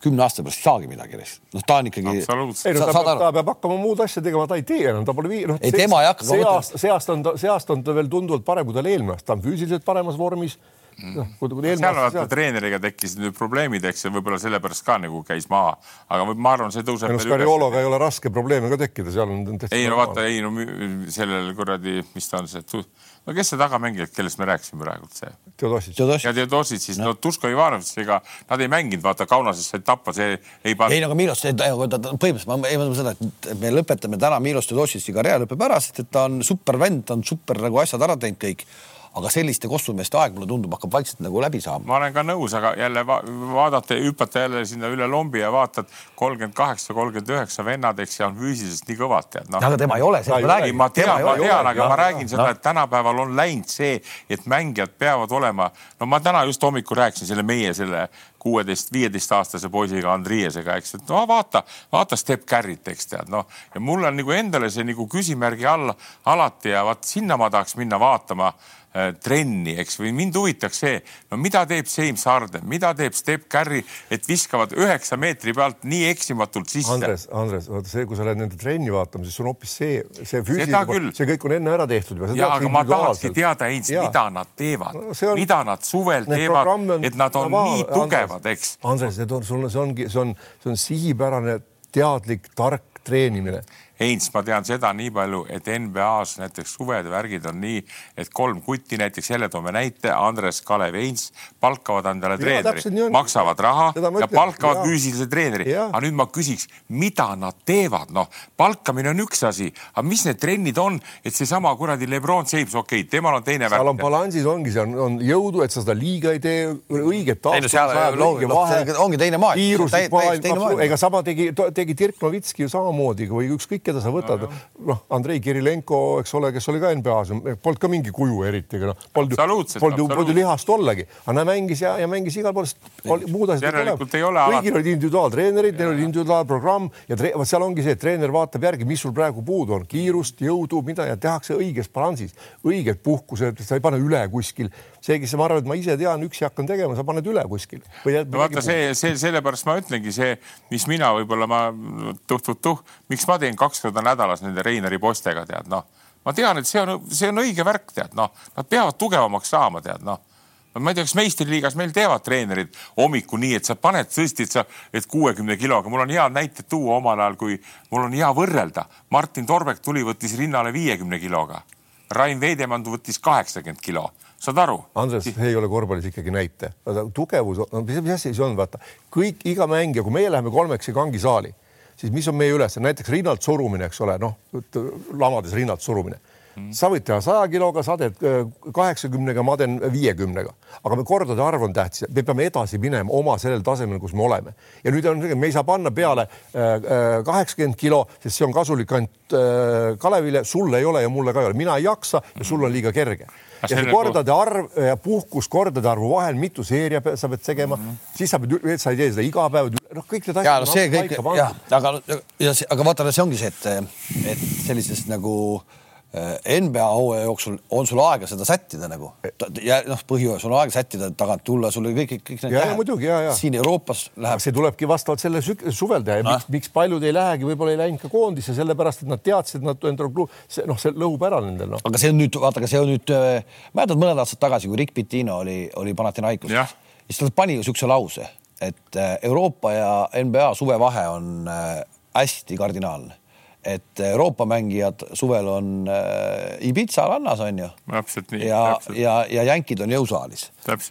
Speaker 1: kümne aasta pärast ei saagi midagi. noh, ta on ikkagi.
Speaker 2: no ta, ta, ta peab hakkama muud asja tegema, ta ei tee enam, ta pole vii-, noh.
Speaker 1: ei, tema ei hakka.
Speaker 2: see aasta, see aasta on ta, see aasta on ta veel tunduvalt parem, kui ta oli eelmine aasta, ta on füüsiliselt paremas vormis
Speaker 3: noh, seal vaata treeneriga tekkisid nüüd probleemid, eks ju, võib-olla sellepärast ka nagu käis maha, aga ma arvan, see tõuseb.
Speaker 2: Scariologa ei ole raske probleeme ka tekkida, seal on.
Speaker 3: ei no vaata, ei no sellel kuradi, mis ta on see, no kes see tagamängijad, kellest me rääkisime praegu, see.
Speaker 2: Teodosic.
Speaker 3: ja Teodosic siis, no Tuško Ivanovitšiga nad ei mänginud, vaata Kaunases said tappa, see ei
Speaker 1: pannud. ei no aga Milos, põhimõtteliselt ma ei mõtle seda, et me lõpetame täna Milos Teodosic'i karjäär lõpeb ära, sest et ta on super vend, ta on super nagu asjad ära teinud kõik aga selliste kossumeeste aeg, mulle tundub, hakkab vaikselt nagu läbi saama.
Speaker 3: ma olen ka nõus, aga jälle va vaadata, hüpata jälle sinna üle lombi ja vaatad kolmkümmend kaheksa, kolmkümmend üheksa vennad, eks ja on füüsiliselt nii kõvad tead
Speaker 1: no.. aga tema ei ole, sellest ma räägin.
Speaker 3: ma tean, ma tean, aga ma räägin seda, et tänapäeval on läinud see, et mängijad peavad olema, no ma täna just hommikul rääkisin selle meie selle kuueteist, viieteistaastase poisiga Andriesega, eks, et no vaata, vaata Step Carry't, eks tead, noh. ja mul on nagu endale see nagu küsimärgi all alati ja vaat sinna ma tahaks minna vaatama trenni, eks, või mind huvitaks see, no mida teeb James Harden, mida teeb Step Curry, et viskavad üheksa meetri pealt nii eksimatult sisse.
Speaker 2: Andres, Andres, vaata see, kui sa lähed nende trenni vaatama, siis on hoopis see, see füüsiline, see kõik on enne ära tehtud
Speaker 3: juba. ja, aga ma tahakski teada, Heinz, mida nad teevad no,, on, mida nad suvel teevad, et nad on Programmi, nii tugevad, eks.
Speaker 2: Andres, need on, sul, see ongi, see on, see on sihipärane, teadlik, tark treenimine
Speaker 3: Heinz, ma tean seda nii palju, et NBA-s näiteks suved värgid on nii, et kolm kutti, näiteks jälle toome näite, Andres, Kalev, Heinz palkavad endale treeneri, maksavad raha ja palkavad füüsilise treeneri. aga nüüd ma küsiks, mida nad teevad, noh, palkamine on üks asi, aga mis need trennid on, et seesama kuradi Lebron James, okei okay,, temal on teine
Speaker 2: värk. seal on balansis ongi, see on, on jõudu, et sa seda liiga ei tee, õiget taastumist.
Speaker 1: ongi teine maailm.
Speaker 2: kiirus, ega sama tegi, tegi Dirk Novitski ju samamoodi või ükskõik keda sa võtad, noh, Andrei Kirilenko, eks ole, kes oli ka NBA-s, polnud ka mingi kuju eriti, aga noh, polnud polnud ju lihast ollagi, aga ta mängis ja, ja mängis igal pool, muud asjad
Speaker 3: ei ole.
Speaker 2: kõigil olid individuaaltreenerid, neil oli individuaalprogramm ja vot seal ongi see, et treener vaatab järgi, mis sul praegu puudu on, kiirust, jõudu, mida ja tehakse õiges balansis, õiged puhkused, sa ei pane üle kuskil see, kes ma arvan, et ma ise tean, üksi hakkan tegema, sa paned üle kuskil.
Speaker 3: no vaata see, see sellepärast ma ütlengi see, mis mina võib-olla ma tuh-tuh-tuh, miks ma teen kaks korda nädalas nende Reineri poistega tead noh, ma tean, et see on, see on õige värk, tead noh, nad peavad tugevamaks saama, tead noh ma ei tea, kas meistriliigas meil teevad treenerid hommikul nii, et sa paned tõesti, et sa, et kuuekümne kiloga, mul on head näited tuua omal ajal, kui mul on hea võrrelda. Martin Torbek tuli, võttis rinnale viiekümne kiloga. Rain Veidemann võttis kaheksakümmend kilo saad aru?
Speaker 2: Andres, see ei ole korvpallis ikkagi näite. tugevus, no mis, mis asi see on, vaata? Kõik, iga mängija, kui meie läheme kolmeks ja kangisaali, siis mis on meie ülesanne, näiteks rinnalt surumine, eks ole, noh lamades rinnalt surumine. Mm.. sa võid teha saja kiloga, sa teed äh, kaheksakümnega, ma teen viiekümnega, aga me kordade arv on tähtis, me peame edasi minema oma sellel tasemel, kus me oleme. ja nüüd on, me ei saa panna peale äh, äh, kaheksakümmend kilo, sest see on kasulik ainult Kalevile, sulle ei ole ja mulle ka ei ole, mina ei jaksa ja sul on liiga kerge ja see kordade arv ja puhkus kordade arvu vahel, mitu seeria sa pead tegema mm, -hmm. siis sa pead, sa ei tee seda iga päev, noh, kõik need asjad.
Speaker 1: ja no see kõik, jah, aga, ja see, aga vaata, see ongi see, et, et sellises nagu äh, Äh, NBA hooaja jooksul on sul aega seda sättida nagu ja noh, põhjus on aega sättida, tagant tulla, sul kõik, kõik need.
Speaker 2: ja, ja muidugi ja, ja
Speaker 1: siin Euroopas läheb.
Speaker 2: see tulebki vastavalt selle suvel teha ja no. miks, miks paljud ei lähegi, võib-olla ei läinud ka koondisse, sellepärast et nad teadsid, et nad endale, see noh, see lõhub ära nendel noh.
Speaker 1: aga see on nüüd, vaata, aga see on nüüd, äh, mäletad mõned aastad tagasi, kui Rick Pitino oli, oli Panathinaikos, siis ta pani ju siukse lause, et äh, Euroopa ja NBA suvevahe on hästi kardinaalne et Euroopa mängijad suvel on äh, Ibiza rannas on ju.
Speaker 3: täpselt nii.
Speaker 1: ja, ja, ja jänkid on jõusaalis.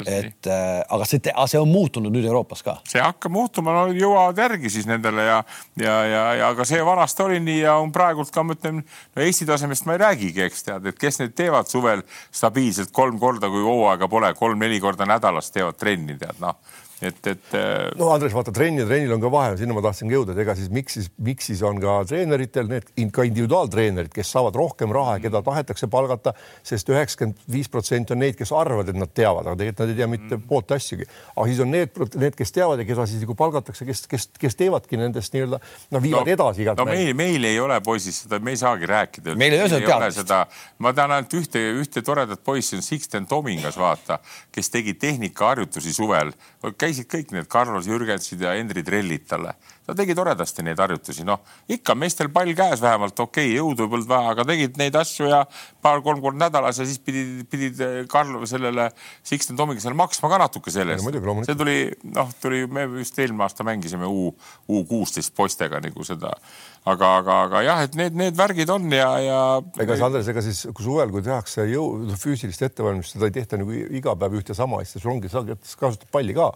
Speaker 1: et äh, aga see, see on muutunud nüüd Euroopas ka.
Speaker 3: see hakkab muutuma, no jõuavad järgi siis nendele ja, ja, ja, ja aga see vanasti oli nii ja on praegult ka, ma ütlen, no Eesti tasemest ma ei räägigi, eks tead, et kes need teevad suvel stabiilselt kolm korda, kui hooaega pole, kolm-neli korda nädalas teevad trenni, tead noh et, et. Äh,
Speaker 2: no Andres, vaata trenni ja trennil on ka vahe, sinna ma tahtsingi jõuda, et ega siis miks siis, miks siis on ka treeneritel need ka individuaaltreenerid, kes saavad rohkem raha ja keda tahetakse palgata sest, sest üheksakümmend viis protsenti on neid, kes arvavad, et nad teavad, aga tegelikult nad ei tea mitte mm. poolt asjagi. aga siis on need, need, kes teavad ja keda siis nagu palgatakse, kes, kes, kes teevadki nendest nii-öelda, no viivad no, edasi igat.
Speaker 3: no meil, meil ei ole poisid seda, me ei saagi rääkida.
Speaker 1: meil ei ole seda.
Speaker 3: ma tean ainult ühte, ühte toredat poissi on Sixten Tomingas, vaata, kes tegi tehnikaharjutusi suvel käisid kõik need Carlos Jürgensid ja Hendri Trellid talle. ta tegi toredasti neid harjutusi, noh ikka meestel pall käes vähemalt, okei okay,, jõudu polnud vaja, aga tegid neid asju ja paar-kolm korda nädalas ja siis pidid, pidid Karl sellele Sixten Tomikesele maksma ka natuke selle eest. see tuli, noh, tuli, me just eelmine aasta mängisime U, U kuusteist poistega nagu seda aga, aga, aga jah, et need, need värgid on ja, ja.
Speaker 2: ega see Andres, ega siis kui suvel, kui tehakse jõu, füüsilist ettevalmistust, seda ei tehta nagu iga päev ühte sama asja, sul ongi, sa kasutad palli ka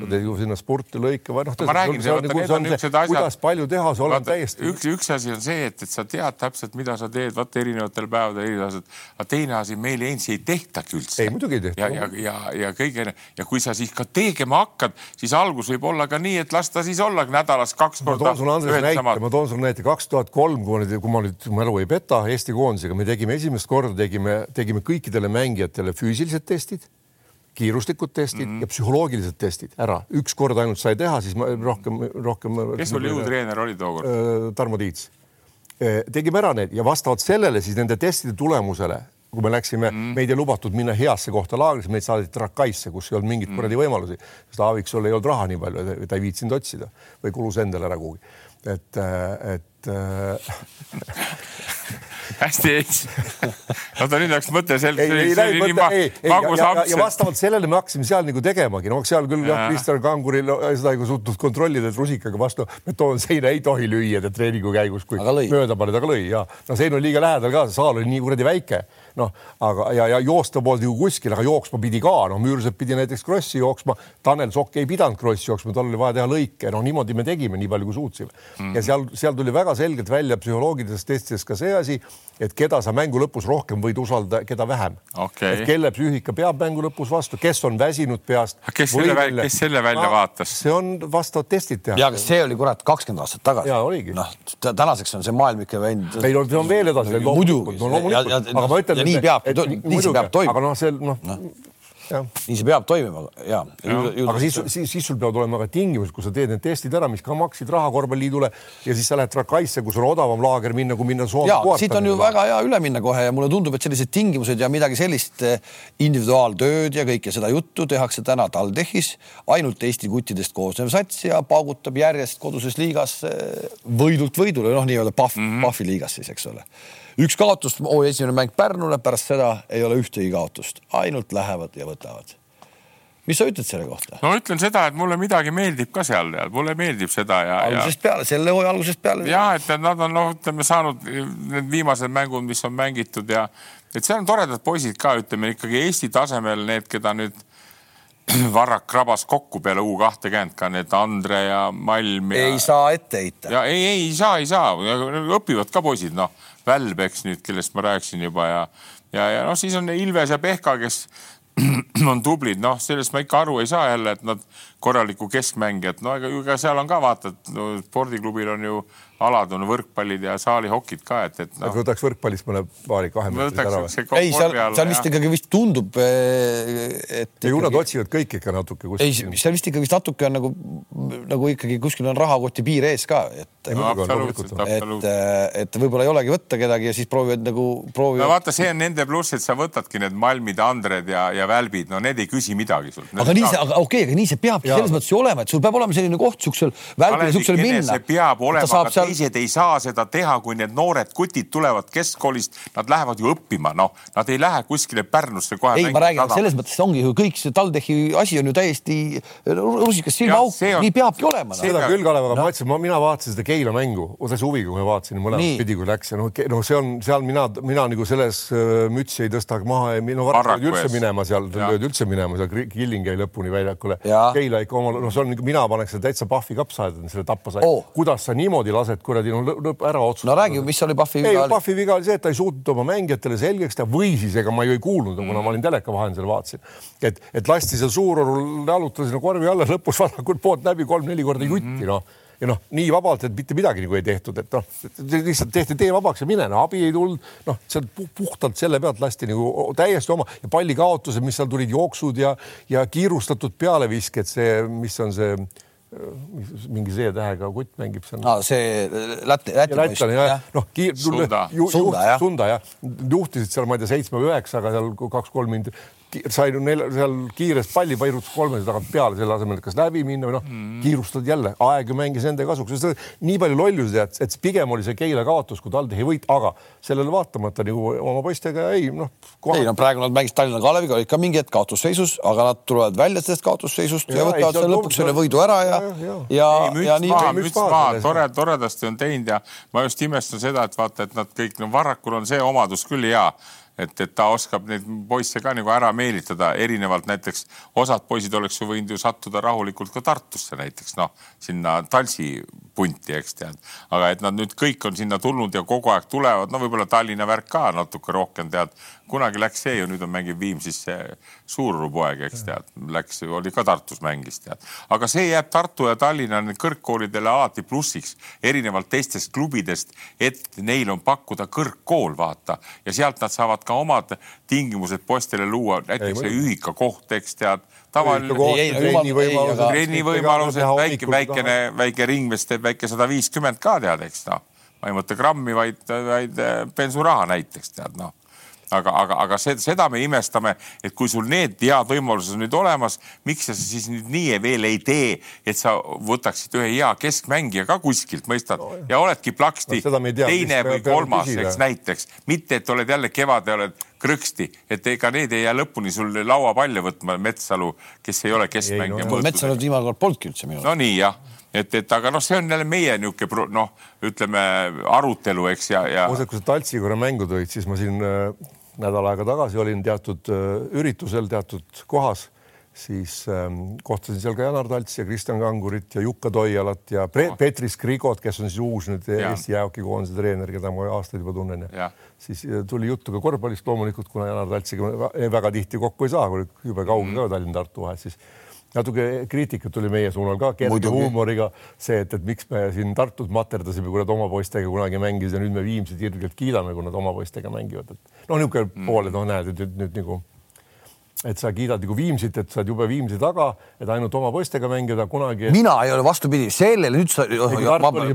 Speaker 2: sa teed ju sinna sporti lõike või noh.
Speaker 3: ma räägin,
Speaker 2: nagu kuidas palju teha, sa oled täiesti.
Speaker 3: üks, üks asi on see, et, et sa tead täpselt, mida sa teed, vaata erinevatel päevadel erinevad asjad. aga teine asi, meil endisi ei tehtagi üldse.
Speaker 2: ei, muidugi ei tehta.
Speaker 3: ja, ja, ja, ja kõige ja kui sa siis ka tegema hakkad, siis algus võib olla ka nii, et las ta siis olla nädalas kaks korda.
Speaker 2: ma toon sulle Andres näite, ma toon sulle näite kaks tuhat kolm, kui ma nüüd, kui ma nüüd mälu ei peta, Eesti koondisega me tegime esimest korda, tegime, tegime kõikidele mängijatele füüsilised testid kiiruslikud testid mm -hmm. ja psühholoogilised testid ära, üks kord ainult sai teha, siis ma rohkem, rohkem.
Speaker 3: kes sul jõutreener oli tookord?
Speaker 2: Äh, Tarmo Tiits. Äh, tegime ära need ja vastavalt sellele siis nende testide tulemusele, kui me läksime mm, -hmm. meid ei lubatud minna heasse kohta laagrisse, meid saadeti Rakaisse, kus ei olnud mingeid mm -hmm. kuradi võimalusi, sest Aaviksul ei olnud raha nii palju, ta ei viitsinud otsida või kulus endale ära kuhugi. et, äh, et
Speaker 3: hästi ees. oota, nüüd läks mõte selgeks.
Speaker 2: ja vastavalt sellele me hakkasime seal nagu tegemagi, no seal küll jah, Kristjan Kanguril seda ei suutnud kontrollida, et rusikaga vastu betoon seina ei tohi lüüa treeningu käigus, kui mööda paned, aga lõi ja no sein oli liiga lähedal ka, saal oli nii kuradi väike noh, aga ja, ja joosta polnud ju kuskil, aga jooksma pidi ka, noh, Müürsepp pidi näiteks krossi jooksma, Tanel Sokk ei pidanud krossi jooksma, tal oli vaja teha lõike, noh, niimoodi me tegime, nii palju kui suutsime mm. -hmm. ja seal, seal tuli väga selgelt välja psühholoogilisest testidest ka see asi, et keda sa mängu lõpus rohkem võid usaldada, keda vähem
Speaker 3: okay..
Speaker 2: et kelle psüühika peab mängu lõpus vastu, kes on väsinud peast.
Speaker 3: kes selle välja, kes selle välja no, vaatas?
Speaker 2: see on vastavad testid teha.
Speaker 1: ja, aga see oli kurat kakskümmend aastat tagasi.
Speaker 2: ja oligi.
Speaker 1: noh, tänaseks on see maailm ikka läinud.
Speaker 2: ei no see on veel edasi.
Speaker 1: muidugi.
Speaker 2: no loomulikult, aga ma ütlen.
Speaker 1: Nii peabki, nii see peab toimuma.
Speaker 2: aga noh, see noh no
Speaker 1: nii see peab toimima ja,
Speaker 2: ja. aga siis, siis, siis sul peavad olema ka tingimused, kui sa teed need testid ära, mis ka maksid raha korvpalliliidule ja siis sa lähed Rakaisse, kus on odavam laager minna, kui minna Soome.
Speaker 1: ja siit on ju väga hea üle minna kohe ja mulle tundub, et sellised tingimused ja midagi sellist eh, individuaaltööd ja kõike seda juttu tehakse täna TalTechis ainult Eesti kuttidest koosnev sats ja paugutab järjest koduses liigas eh, võidult võidule, noh, nii-öelda Pahv mm, -hmm. Pahvi liigas siis, eks ole üks kaotus, oo esimene mäng Pärnule, pärast seda ei ole ühtegi kaotust, ainult lähevad ja võtavad. mis sa ütled selle kohta?
Speaker 3: no ütlen seda, et mulle midagi meeldib ka seal, mulle meeldib seda ja.
Speaker 1: algusest ja... peale, selle hooaja algusest peale.
Speaker 3: ja et nad on noh, ütleme saanud need viimased mängud, mis on mängitud ja et seal on toredad poisid ka, ütleme ikkagi Eesti tasemel need, keda nüüd Varrak krabas kokku peale U kahtekümmet ka need Andre ja Malm
Speaker 1: ja.... ei saa ette heita.
Speaker 3: ja ei, ei saa, ei saa, õpivad ka poisid, noh Välb, eks nüüd, kellest ma rääkisin juba ja, ja, ja noh, siis on Ilves ja Pehka, kes on tublid, noh, sellest ma ikka aru ei saa jälle, et nad korralikku keskmängijat, no ega, ega seal on ka vaata, et no, spordiklubil on ju alad on võrkpallid ja saalihokid ka, et, et
Speaker 2: noh. võtaks võrkpallis mõne paari kahemeetrise ära või?
Speaker 1: ei, seal, seal vist ikkagi vist tundub, eh, et.
Speaker 2: ju nad otsivad kõik ikka natuke
Speaker 1: kuskil. ei, seal vist ikka vist natuke on nagu, nagu ikkagi kuskil on rahakoti piir ees ka, et.
Speaker 3: No, absoluutselt,
Speaker 1: absoluutselt. et, et võib-olla ei olegi võtta kedagi ja siis proovivad nagu proovivad.
Speaker 3: no vaata, see on nende pluss, et sa võtadki need Malmid, Andred ja, ja Välbid, no need ei küsi midagi sult.
Speaker 1: aga nii see, aga okei okay,, aga nii see peabki selles mõttes ju olema, et sul peab olema selline koht siuksel välbil, siuksel minna.
Speaker 3: see peab olema, aga seal teised ei saa seda teha, kui need noored kutid tulevad keskkoolist, nad lähevad ju õppima, noh, nad ei lähe kuskile Pärnusse kohe.
Speaker 1: ei, ma räägin, selles mõttes ongi ju kõik see TalTechi asi on ju täiesti rusikas silmaauk, nii peabki olema
Speaker 2: no.. seda küll, Kalev, aga no. ma ütlesin, mina vaatasin seda Keila mängu, täitsa huviga, kui ma vaatasin mõlemat pidi, kui läks ja noh, noh, see on seal mina, mina nagu selles äh, mütsi ei tõsta maha ja no Varrak löödi üldse minema seal, löödi üldse minema seal, Killing jäi lõpuni väljakule. Keila ikka oma, noh, see on, mina paneks selle täitsa Pahvi kapsaaeda, selle tappa sai. Oh.. kuidas sa niimoodi lased kuradi no lõpp ära otsustada.
Speaker 1: no räägi, mis oli Pahvi viga?
Speaker 2: ei, Pahvi viga oli see, et ta ei suutnud oma mängijatele selgeks teha või siis ega ma ju ei kuulnud mm., kuna ma olin teleka vahendusel vaatasin, et, et lasti seal Suurorul jalutada sinna korvi alla, lõpus vasakult poolt läbi kolm-neli korda jutti mm -hmm. noh ja noh, nii vabalt, et mitte midagi nagu ei tehtud, et noh, lihtsalt tehti tee vabaks ja mine, no abi ei tulnud, noh, sealt puhtalt selle pealt lasti nagu täiesti oma ja pallikaotused, mis seal tulid, jooksud ja, ja kiirustatud pealevisked, see, mis on see mingi Z-tähega kutt mängib seal
Speaker 1: no,. see Läti, Läti.
Speaker 2: jah ja., noh, Sunda, Sunda, jah. Sunda jah, juhtisid seal, ma ei tea, seitsme või üheksaga seal kaks-kolm minutit sain seal kiirest palli pairutas kolmesaja tagant peale, selle asemel, et kas läbi minna või noh mm., kiirustad jälle, aeg ju mängis nende kasuks, nii palju lollusi tead, et pigem oli see Keila kaotus kui TalTechi võit, aga sellele vaatamata nagu oma poistega ei noh
Speaker 1: ei no praegu nad mängisid Tallinna Kaleviga, olid ka mingi hetk kaotusseisus, aga nad tulevad välja sellest kaotusseisust ja, ja võtavad selle lõpuks selle võidu ära ja, ja, ja,
Speaker 3: ja, ja nii. müts maha, tore, toredasti on teinud ja ma just imestan seda, et vaata, et nad kõik, no Varrakul on see omadus küll hea et, et ta oskab neid poisse ka nagu ära meelitada, erinevalt näiteks osad poisid oleks ju võinud ju sattuda rahulikult ka Tartusse näiteks noh, sinna Talsi punti, eks tead. aga et nad nüüd kõik on sinna tulnud ja kogu aeg tulevad, no võib-olla Tallinna värk ka natuke rohkem tead. Kunagi läks see ju, nüüd on mängib Viimsis see suururupoeg, eks tead, läks, oli ka Tartus mängis tead. aga see jääb Tartu ja Tallinna kõrgkoolidele alati plussiks, erinevalt teistest klubidest, et neil on pakkuda kõrgkool, vaata, ja sealt nad saavad ka omad tingimused poistele luua, näiteks see ühikakoht, eks tead. Tavaline trennivõimalused, väike, väikene, väike ringmees teeb väike sada viiskümmend ka tead, eks noh. ma ei mõtle grammi, vaid, vaid bensuraha näiteks tead noh aga, aga, aga seda me imestame, et kui sul need head võimalused on nüüd olemas, miks sa siis nüüd nii veel ei tee, et sa võtaksid ühe hea keskmängija ka kuskilt, mõistad, ja oledki plaksti no, teine või kolmas, eks näiteks, mitte et oled jälle kevade oled krõksti, et ega need ei jää lõpuni sul lauapalle võtma, Metsalu, kes ei ole keskmängija
Speaker 1: no,. Metsalu viimane kord polnudki üldse minu
Speaker 3: arust. no nii jah et, et aga noh, see on jälle meie niisugune noh, ütleme arutelu, eks ja, ja.
Speaker 2: muuseas, kui sa Taltsi korra mängu tõid, siis ma siin äh, nädal aega tagasi olin teatud üritusel teatud kohas, siis ähm, kohtasin seal ka Janar Taltsi ja Kristjan Kangurit ja Jukka Toialat ja Pre oh. Petri Skrigot, kes on siis uus nüüd ja. Eesti jäähokikoondise treener, keda ma aastaid juba tunnen ja, ja. siis äh, tuli juttu ka korvpallist loomulikult, kuna Janar Taltsiga väga tihti kokku ei saa, kui jube kauge mm. ka Tallinn-Tartu vahet, siis natuke kriitikat tuli meie suunal ka kerge huumoriga see, et, et miks me siin Tartut materdasime, kui nad oma poistega kunagi mängisid ja nüüd me Viimsit ilgelt kiidame, kui nad oma poistega mängivad, et noh, niisugune mm. pool, et noh, näed, et nüüd, nagu et sa kiidad nagu Viimsit, et sa oled jube Viimsi taga, et ainult oma poistega mängida kunagi.
Speaker 1: mina ei ole vastupidi, sellele nüüd sa.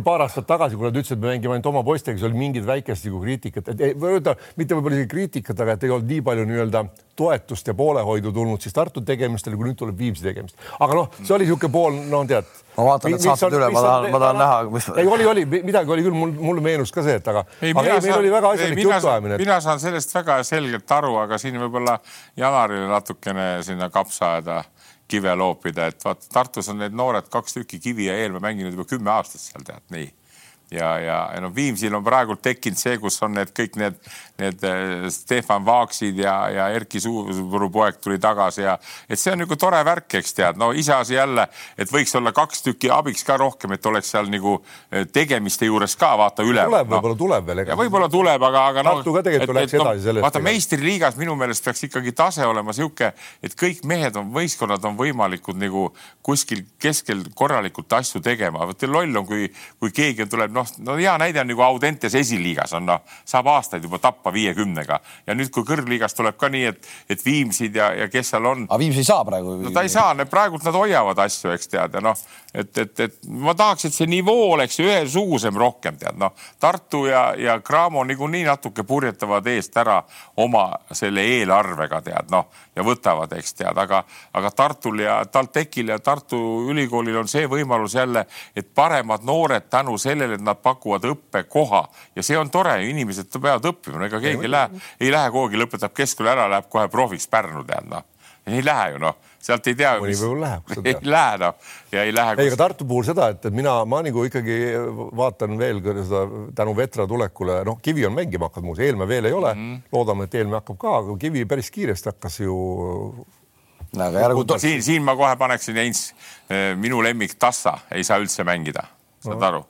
Speaker 2: Paar aastat tagasi, kui nad ütlesid, et me mängime ainult oma poistega, siis oli mingit väikest nagu kriitikat, et öelda mitte võib-olla isegi kriitikat, aga et ei olnud nii palju nii-öelda toetust ja poolehoidu tulnud siis Tartu tegemistele, kui nüüd tuleb Viimsi tegemist. aga noh, see oli niisugune pool, no tead
Speaker 1: ma vaatan need saated üle, ma tahan, ma tahan näha, mis.
Speaker 2: ei, oli, oli midagi oli küll, mul, mulle meenus ka see, et aga, ei, väga asjalik jutuajamine.
Speaker 3: mina saan sellest väga selgelt aru, aga siin võib-olla Janarile natukene sinna kapsa ajada kive loopida, et vaata Tartus on need noored kaks tükki Kivi ja Eelmäe mänginud juba kümme aastat seal tead nii ja, ja, ja noh, Viimsil on praegult tekkinud see, kus on need kõik need need äh, Stefan Vaaksid ja, ja Erki Suuru poeg tuli tagasi ja et see on nagu tore värk, eks tead, no iseasi jälle, et võiks olla kaks tükki abiks ka rohkem, et oleks seal nagu äh, tegemiste juures ka vaata üle.
Speaker 2: tuleb no., võib-olla tuleb veel.
Speaker 3: võib-olla tuleb, aga, aga
Speaker 2: noh. Tartu ka tegelikult läks edasi sellest.
Speaker 3: vaata meistriliigas minu meelest peaks ikkagi tase olema sihuke, et kõik mehed on, võistkonnad on võimalikud nagu kuskil keskel korralikult asju tegema. vot loll on, kui, kui keegi tuleb, noh, no hea näide on nagu Audentes esiliigas on noh, saab aastaid juba tappa viiekümnega ja nüüd, kui kõrgliigas tuleb ka nii, et, et Viimsid ja, ja kes seal on.
Speaker 1: aga Viimsi ei saa praegu.
Speaker 3: no ta ei saa, praegult nad hoiavad asju, eks tead ja noh, et, et, et ma tahaks, et see nivoo oleks ühesugusem rohkem tead noh, Tartu ja, ja Cramo niikuinii natuke purjetavad eest ära oma selle eelarvega tead noh ja võtavad, eks tead, aga, aga Tartul ja TalTechil ja Tartu Ülikoolil on see võimalus jälle, et paremad noored tänu sellele, et nad pakuvad õppekoha ja see on tore, inimesed peavad õppima, ega keegi ei lähe, ei lähe kuhugi, lõpetab keskkooli ära, läheb kohe profiks Pärnu tead noh ei lähe ju noh, sealt ei tea.
Speaker 2: mõni võib-olla läheb.
Speaker 3: ei lähe noh ja ei lähe.
Speaker 2: ei, aga Tartu puhul seda, et mina, ma nagu ikkagi vaatan veel seda tänu Vetra tulekule, noh, Kivi on mängima hakanud muuseas, Eelmäe veel ei ole mm. -hmm. loodame, et Eelmäe hakkab ka, aga Kivi päris kiiresti hakkas ju.
Speaker 3: siin, siin ma kohe paneksin Heinz, eh, minu lemmik Tassa ei saa üldse mängida, saad no. aru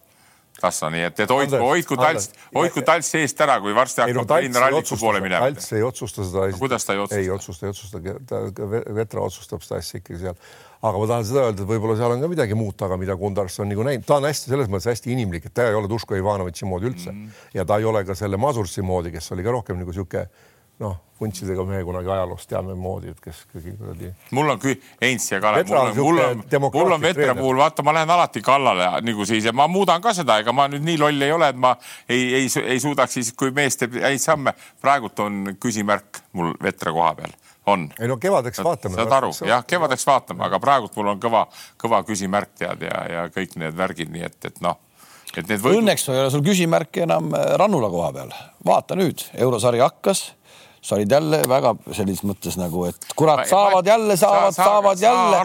Speaker 3: kassa, nii et, et hoidku, hoidku talts, hoidku talts seest ära, kui varsti hakkab no, Tallinna ralliku poole minema.
Speaker 2: talts ei otsusta seda
Speaker 3: no,. kuidas ta ei otsusta?
Speaker 2: ei otsusta, ei otsusta, Vetra otsustab seda asja ikkagi seal. aga ma tahan seda öelda, et võib-olla seal on ka midagi muud taga, mida Kundars on nagu näinud, ta on hästi selles mõttes hästi inimlik, et ta ei ole Duško Ivanovitši moodi üldse mm ja ta ei ole ka selle Masursi moodi, kes oli ka rohkem nagu sihuke noh, vuntsidega mehe kunagi ajaloost teame moodi, et kes kõigi kuradi.
Speaker 3: mul on küll Heinz ja Kalev, mul on, mul on, mul on Vetra puhul, vaata, ma lähen alati kallale nagu siis ja ma muudan ka seda, ega ma nüüd nii loll ei ole, et ma ei, ei, ei suudaks siis, kui mees teeb häid samme. praegult on küsimärk mul Vetra koha peal on.
Speaker 2: ei no kevadeks vaatame.
Speaker 3: saad aru, jah, kevadeks vaatame, aga praegult mul on kõva, kõva küsimärk tead ja, ja kõik need värgid, nii et, et noh
Speaker 1: et need võidud... Õnneks ei ole sul küsimärki enam Rannula koha peal. vaata nüüd, eurosari hakkas sa olid jälle väga selles mõttes nagu, et kurat, saavad jälle, saavad, saavad jälle.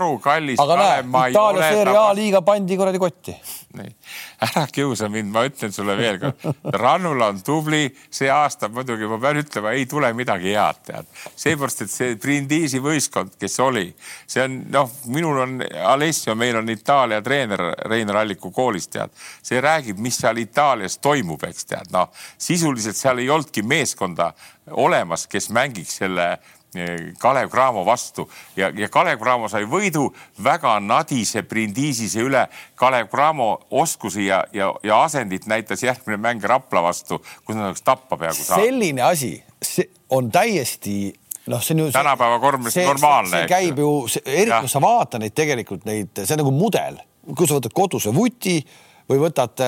Speaker 1: aga näe, Itaalia seeria A liiga pandi kuradi kotti.
Speaker 3: Nii, ära kiusa mind, ma ütlen sulle veel kord, Rannula on tubli, see aasta muidugi ma pean ütlema, ei tule midagi head, tead. seepärast, et see Brindisi võistkond, kes oli, see on noh, minul on Alessio, meil on Itaalia treener Reinar Alliku koolist, tead. see räägib, mis seal Itaalias toimub, eks tead, noh sisuliselt seal ei olnudki meeskonda olemas, kes mängiks selle Kalev Cramo vastu ja, ja Kalev Cramo sai võidu väga nadise Brindisise üle. Kalev Cramo oskusi ja, ja, ja asendit näitas järgmine mäng Rapla vastu, kus nad oleks tappa peaaegu
Speaker 1: saanud. selline asi, see on täiesti noh, see on ju.
Speaker 3: tänapäeva korvpallis normaalne.
Speaker 1: see käib ju, eriti kui sa vaatad neid tegelikult neid, see on nagu mudel, kui sa võtad koduse vuti või võtad,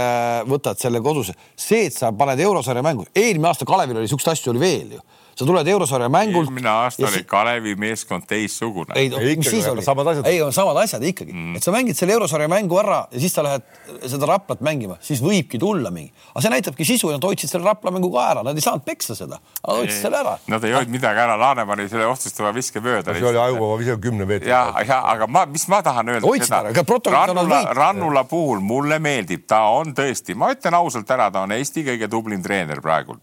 Speaker 1: võtad selle koduse, see, et sa paned eurosarja mängu, eelmine aasta Kalevil oli siukseid asju oli veel ju sa tuled eurosarja mängult.
Speaker 3: eelmine aasta oli Kalevi meeskond teistsugune.
Speaker 1: ei, mis siis oli? ei, on samad asjad ikkagi mm., et sa mängid selle eurosarja mängu ära ja siis sa lähed seda Raplat mängima, siis võibki tulla mingi, aga see näitabki sisu ja nad hoidsid selle Rapla mängu ka ära, nad ei saanud peksa seda, aga hoidsid selle ära.
Speaker 3: Nad ei hoidnud midagi ära, Laane pani selle otsustava viske mööda.
Speaker 2: see oli ajuvaba vise kümne meetri.
Speaker 3: ja, ja aga ma, mis ma tahan öelda.
Speaker 1: hoidsid ära, aga protokoll
Speaker 3: võit. Rannula puhul mulle meeldib, ta on tõesti, ma ütlen ausalt ära, ta on Eesti kõige tublim treener praegu,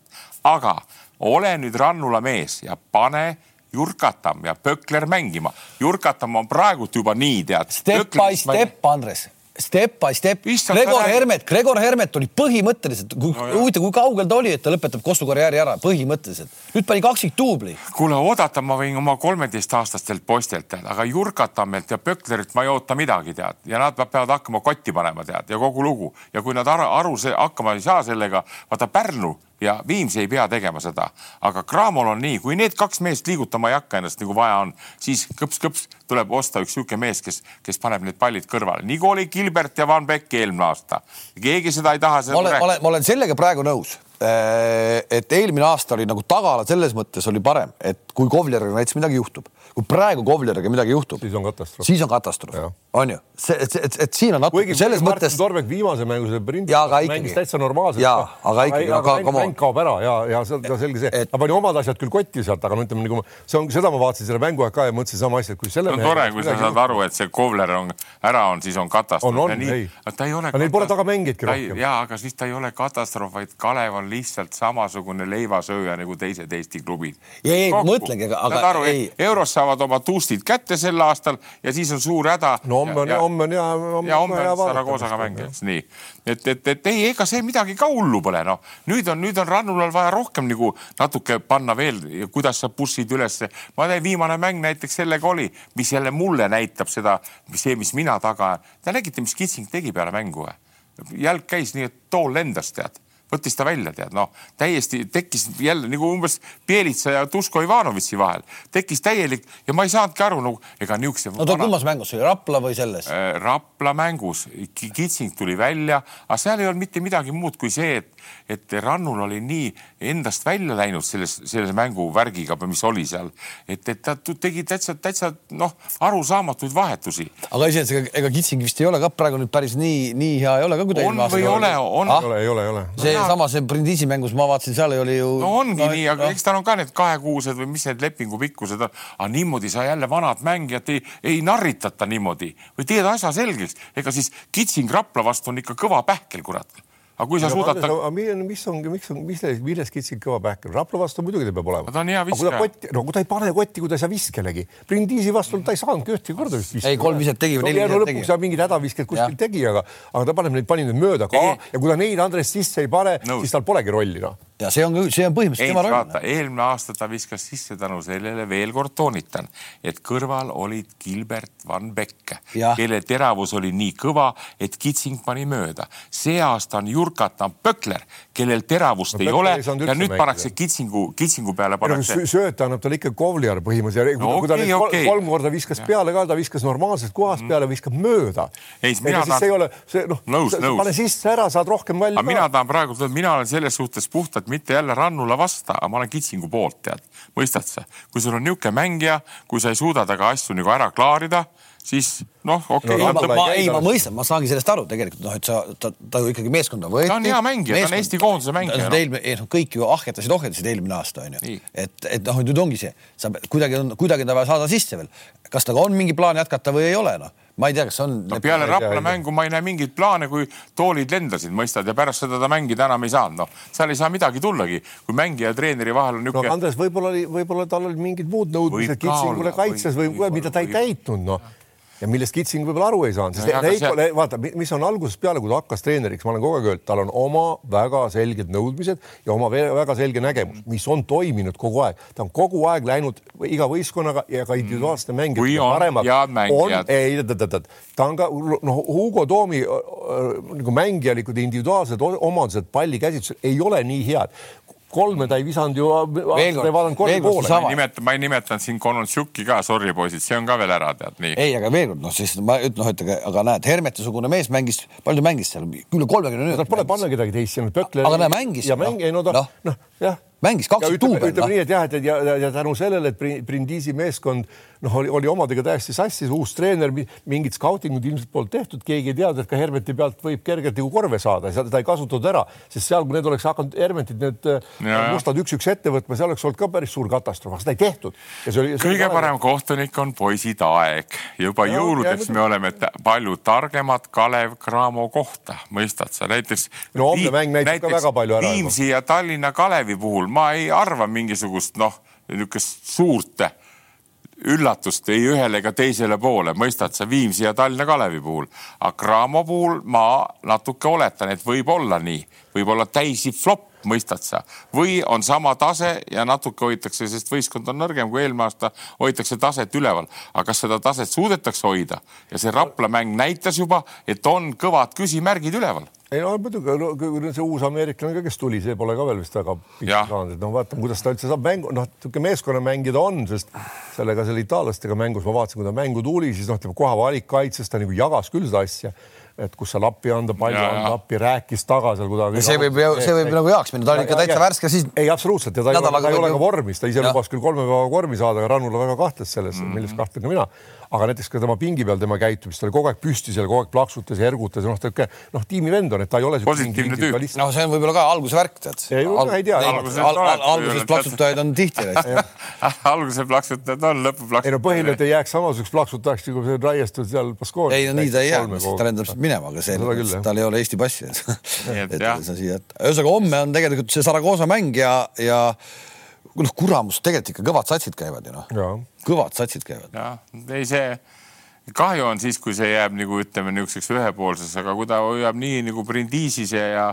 Speaker 3: aga ole nüüd Rannula mees ja pane Jurkatam ja Pökler mängima. Jurkatam on praegult juba nii, tead.
Speaker 1: Step by step, Andres step by step. Gregor Hermet, Gregor Hermet oli põhimõtteliselt, huvitav no,, kui kaugel ta oli, et ta lõpetab Kostu karjääri ära, põhimõtteliselt. nüüd pani kaksikduubli.
Speaker 3: kuule, oodata ma võin oma kolmeteistaastastelt poistelt aga Jurkatammelt ja Pöklerit ma ei oota midagi tead ja nad peavad hakkama kotti panema tead ja kogu lugu ja kui nad aru, aru hakkama ei saa sellega, vaata Pärnu ja Viimsi ei pea tegema seda, aga Cramol on nii, kui need kaks meest liigutama ei hakka ennast nagu vaja on, siis kõps-kõps tuleb osta üks niisugune mees, kes, kes paneb need pallid kõrvale, nagu oli Gilbert ja Van Beck eelmine aasta. keegi seda ei taha.
Speaker 1: ma olen, ma olen, ma olen sellega praegu nõus Äh, et eelmine aasta oli nagu tagala selles mõttes oli parem, et kui Kovleriga näiteks midagi juhtub, kui praegu Kovleriga midagi juhtub,
Speaker 2: siis on katastroof,
Speaker 1: siis on katastroof, on ju, see, et, et, et siin on natuke selles mõttes.
Speaker 2: Tormek viimase mängu selle
Speaker 1: prindi mängis
Speaker 2: täitsa normaalselt.
Speaker 1: ja, aga ikkagi, aga
Speaker 2: mäng, mäng kaob ära ja, ja see on selge see, ta pani omad asjad küll kotti sealt, aga no ütleme nagu see on, seda ma vaatasin selle mängu aeg ka ja mõtlesin sama asja, et kui selle.
Speaker 3: on tore, kui sa saad aru, et see Kovler on ära on, siis on katastroof.
Speaker 2: on, on, ei.
Speaker 3: ta ei ole.
Speaker 2: Neil pole tagamängijaidki rohkem.
Speaker 3: ja, aga siis ta ei ole katastroof, vaid Kalev on lihtsalt sama samasugune leivasööja nagu teised Eesti klubid.
Speaker 1: ei, ei mõtlengi, aga, aga
Speaker 3: aru, ei. euros saavad oma tuustid kätte sel aastal ja siis on suur häda.
Speaker 2: no homme on, homme on hea.
Speaker 3: ja homme on Saragoosaga mäng, eks nii. et, et, et ei, ega see midagi ka hullu pole, noh. nüüd on, nüüd on Rannulal vaja rohkem nagu natuke panna veel, kuidas sa bussid ülesse. ma tean, viimane mäng näiteks sellega oli, mis jälle mulle näitab seda, see, mis mina taga. Te nägite, mis Kitsing tegi peale mängu või? jalg käis nii, et tool lendas, tead võttis ta välja, tead noh, täiesti tekkis jälle nagu umbes Pielitsa ja Tusko Ivanovitši vahel tekkis täielik ja ma ei saanudki aru nagu ega niisuguse.
Speaker 1: no ta kummas mängus oli, Rapla või selles
Speaker 3: äh,? Rapla mängus, Kitsing tuli välja, aga seal ei olnud mitte midagi muud kui see, et, et Rannul oli nii endast välja läinud selles, selle mänguvärgiga, mis oli seal, et, et ta tegi täitsa, täitsa noh, arusaamatuid vahetusi.
Speaker 1: aga iseenesest ega Kitsing vist ei ole ka praegu nüüd päris nii, nii hea ei ole ka, kui ta
Speaker 3: eelmine aasta oli. on või ei ole, on
Speaker 2: ah?? ei ole, ei ole,
Speaker 1: ei ole sama see Brindisi mängus ma vaatasin, seal oli ju.
Speaker 3: no ongi no, nii, aga no. eks tal on ka need kahekuused või mis need lepingu pikkused on. aga niimoodi sa jälle vanad mängijat ei, ei narritata niimoodi või teed asja selgeks. ega siis Kitsing Rapla vastu on ikka kõva pähkel, kurat aga kui sa ja suudad.
Speaker 2: mis ongi, miks on, mis, milles kitsid kõva pähkel, Rapla vastu muidugi ta peab olema.
Speaker 3: ta on hea viskaja.
Speaker 2: no kui ta ei pane kotti, kui ta ei saa viskelegi. Brindisi vastu ta ei saanudki ühtegi korda vist
Speaker 1: viskada. ei, kolm viset tegi või neli
Speaker 2: viset tegi. lõpuks mingid hädavisked kuskil tegi, aga, aga ta paneb neid, pani neid mööda ka ja kui ta neid Andres sisse ei pane, siis tal polegi rolli noh
Speaker 1: ja see on, see on põhimõtteliselt tema
Speaker 3: roll. vaata, eelmine aasta ta viskas sisse tänu sellele, veel kord toonitan, et kõrval olid Gilbert Van Beck, kelle teravus oli nii kõva, et kitsing pani mööda. see aasta on Jurkatan Pökler, kellel teravust no, ei ole ja nüüd pannakse kitsingu, kitsingu peale pannakse.
Speaker 2: sööta annab talle ikka Kovliar põhimõtteliselt no,. kui okay, ta nüüd okay. kolm korda viskas ja. peale ka, ta viskas normaalsest kohast mm. peale, viskab mööda.
Speaker 3: ei, mina tahan.
Speaker 2: see ei ole, see noh, pane sisse ära, saad rohkem välja.
Speaker 3: mina tahan praegu, mina olen selles suhtes puhtalt mitte jälle rannule vasta, aga ma olen kitsingu poolt, tead, mõistad sa? kui sul on niisugune mängija, kui sa ei suuda temaga asju nagu ära klaarida, siis noh, okei okay,
Speaker 1: no,. ma, ei, ma mõistan, ma saangi sellest aru tegelikult noh, et sa, ta, ta ju ikkagi meeskonda võeti.
Speaker 3: ta on hea mängija, ta on Eesti koondise mängija.
Speaker 1: No. eelmine, noh kõik ju ahjetasid, ohjatasid eelmine aasta onju, et, et noh, nüüd ongi see, sa kuidagi on, kuidagi on vaja saada sisse veel. kas temaga on mingi plaan jätkata või ei ole noh ma ei tea, kas on.
Speaker 3: no peale Rapla mängu ma ei näe mingeid plaane, kui toolid lendasid, mõistad, ja pärast seda ta mängida enam ei saanud, noh, seal ei saa midagi tullagi, kui mängija ja treeneri vahel on niisugune
Speaker 2: no,. Andres, võib-olla oli, võib-olla tal olid mingid muud nõudmised kitsingule kaitses või, või mida ta ei täitnud, noh ja millest Kitsing võib-olla aru ei saanud, sest no, Heiko see..., vaata, mis on algusest peale, kui ta hakkas treeneriks, ma olen kogu aeg öelnud, tal on oma väga selged nõudmised ja oma väga selge nägemus, mis on toiminud kogu aeg. ta on kogu aeg läinud iga võistkonnaga ja ka individuaalsete mängijate paremaks. on, ei, ta on ka noh, Hugo Toomi nagu mängijalikud individuaalsed omadused pallikäsitlusel ei ole nii head kolme ta ei visanud ju,
Speaker 3: ta ma ei nimetanud siin Konontšuki ka, sorry poisid, see on ka veel ära, tead nii.
Speaker 1: ei, aga veel kord, noh, siis ma ütlen, noh, et aga, aga näed, Hermeti-sugune mees mängis, palju ta mängis seal, üle kolmekümne minuti.
Speaker 2: pole panna kedagi teist sinna, Pökler.
Speaker 1: aga näe, mängis.
Speaker 2: ja mäng, ei no ta, noh, noh, jah
Speaker 1: mängis kakskümmend duubel.
Speaker 2: ütleme noh. nii, et jah, et ja, ja, ja tänu sellele, et Brindisi meeskond noh, oli, oli omadega täiesti sassis, uus treener, mingid skautingud ilmselt polnud tehtud, keegi ei teadnud, et ka Hermeti pealt võib kergelt nagu korve saada, seda ei kasutatud ära, sest seal, kui need oleks hakanud Hermetid need ja, mustad üks-üks ette võtma, see oleks olnud ka päris suur katastroof, aga seda ei tehtud.
Speaker 3: Oli, kõige parem aeg. kohtunik on poisid aeg, juba ja, jõuludeks ja, me oleme palju targemad Kalev Cramo kohta, mõistad sa näiteks.
Speaker 2: no homne mäng näitab ka väga palju ära.
Speaker 3: Viimsi ja Tallinna Kalevi puhul ma ei arva mingisugust noh, niisugust suurt üllatust ei ühele ega teisele poole, mõistad sa Viimsi ja Tallinna Kalevi puhul. aga Cramo puhul ma natuke oletan, et võib olla nii, võib olla täisi flop, mõistad sa, või on sama tase ja natuke hoitakse, sest võistkond on nõrgem kui eelmine aasta, hoitakse taset üleval. aga kas seda taset suudetakse hoida? Ja see Rapla mäng näitas juba, et on kõvad küsimärgid üleval.
Speaker 2: Ei no muidugi no, see uus ameeriklane ka, kes tuli, see pole ka veel vist väga pikk saanud, et noh, vaatame, kuidas ta üldse saab mängu, noh, niisugune meeskonnamängija ta on, sest sellega selle itaallastega mängus ma vaatasin, kui ta mängu tuli, siis noh, tema koha valik kaitses ta nagu jagas küll seda asja et kus seal appi anda, palju ja, anda appi, rääkis taga seal kuidagi.
Speaker 1: see võib, see võib nagu heaks minna, ta oli ikka täitsa värske siis.
Speaker 2: ei, absoluutselt ja ta ei ole, ta ei ole ka vormis, ta ise lubas küll kolme päeva vormi saada, aga Rannula väga kahtles selles mm, -hmm. milles kahtlen ka mina aga näiteks ka tema pingi peal tema käitumist, ta oli kogu aeg püsti seal, kogu aeg plaksutas ja ergutas noh, ta noh, tiimivend on, et ta ei ole.
Speaker 3: positiivne tüüp.
Speaker 1: no see on võib-olla ka alguse värk, tead.
Speaker 2: ei, ei tea.
Speaker 1: alguses plaksutajaid on tihti.
Speaker 3: alguse plaksutajad on, lõpu plaksutajad.
Speaker 2: ei no põhiline, et ei jääks samasuguseks plaksutajaks, kui see raiestud seal Baskoonias.
Speaker 1: ei no nii ta ei jää, ta lendab minema, aga see, tal ei ole Eesti passi. et sa siia, ühesõnaga homme on tegelikult see Saragossa mäng ja, ja noh, kuramus, tegelikult ikka kõvad satsid käivad ju noh. kõvad satsid käivad.
Speaker 3: jah, ei see kahju on siis, kui see jääb nagu ütleme niisuguseks ühepoolseks, aga kui ta hoiab nii nagu Brindisise ja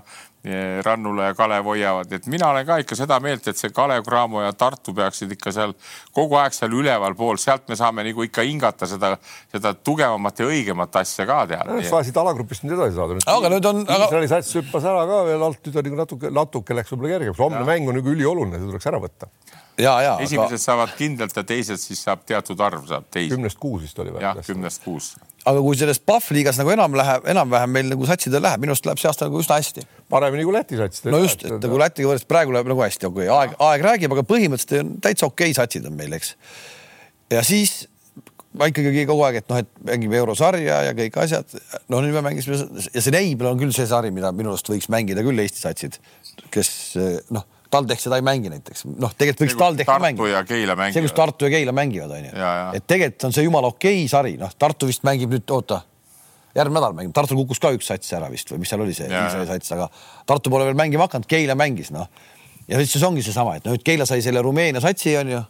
Speaker 3: Rannula ja Kalev hoiavad, et mina olen ka ikka seda meelt, et see Kalev Cramo ja Tartu peaksid ikka seal kogu aeg seal ülevalpool, sealt me saame nagu ikka hingata seda, seda tugevamat ja õigemat asja ka teada.
Speaker 2: sa siit alagrupist nüüd edasi saada.
Speaker 1: aga nüüd on.
Speaker 2: Iisraeli sats hüppas ära ka veel alt, nüüd on nagu natuke, natuke läks võib-olla kergemaks, homne mäng on nagu ülioluline, see tuleks ära võtta
Speaker 1: ja, ja.
Speaker 3: Esimesed aga... saavad kindlalt ja teised siis saab teatud arv saab teisi.
Speaker 2: kümnest kuus vist oli
Speaker 3: või? jah, kümnest kuus
Speaker 1: aga kui selles Pahv liigas nagu enam läheb, enam-vähem meil nagu satsidel läheb, minu arust läheb see aasta nagu üsna hästi.
Speaker 2: paremini kui Läti satsidel.
Speaker 1: no just, et nagu Lätiga võrreldes praegu läheb nagu hästi, okei aeg, aeg räägib, aga põhimõtteliselt on täitsa okei okay satsid on meil, eks. ja siis ma ikkagi kogu aeg, et noh, et mängime eurosarja ja kõik asjad. no nüüd me mängisime ja see Neibel on küll see sari, mida minu arust võiks mängida küll Eesti satsid, kes noh TalTech seda ei mängi näiteks, noh, tegelikult võiks TalTech mängida. see, kus Tartu ja Keila mängivad, onju. et tegelikult on see jumala okei okay sari, noh, Tartu vist mängib nüüd, oota, järgmine nädal mängib, Tartul kukkus ka üks sats ära vist või mis seal oli see sats, aga Tartu pole veel mängima hakanud, Keila mängis, noh. ja siis ongi seesama, et nüüd Keila sai selle Rumeenia satsi, onju,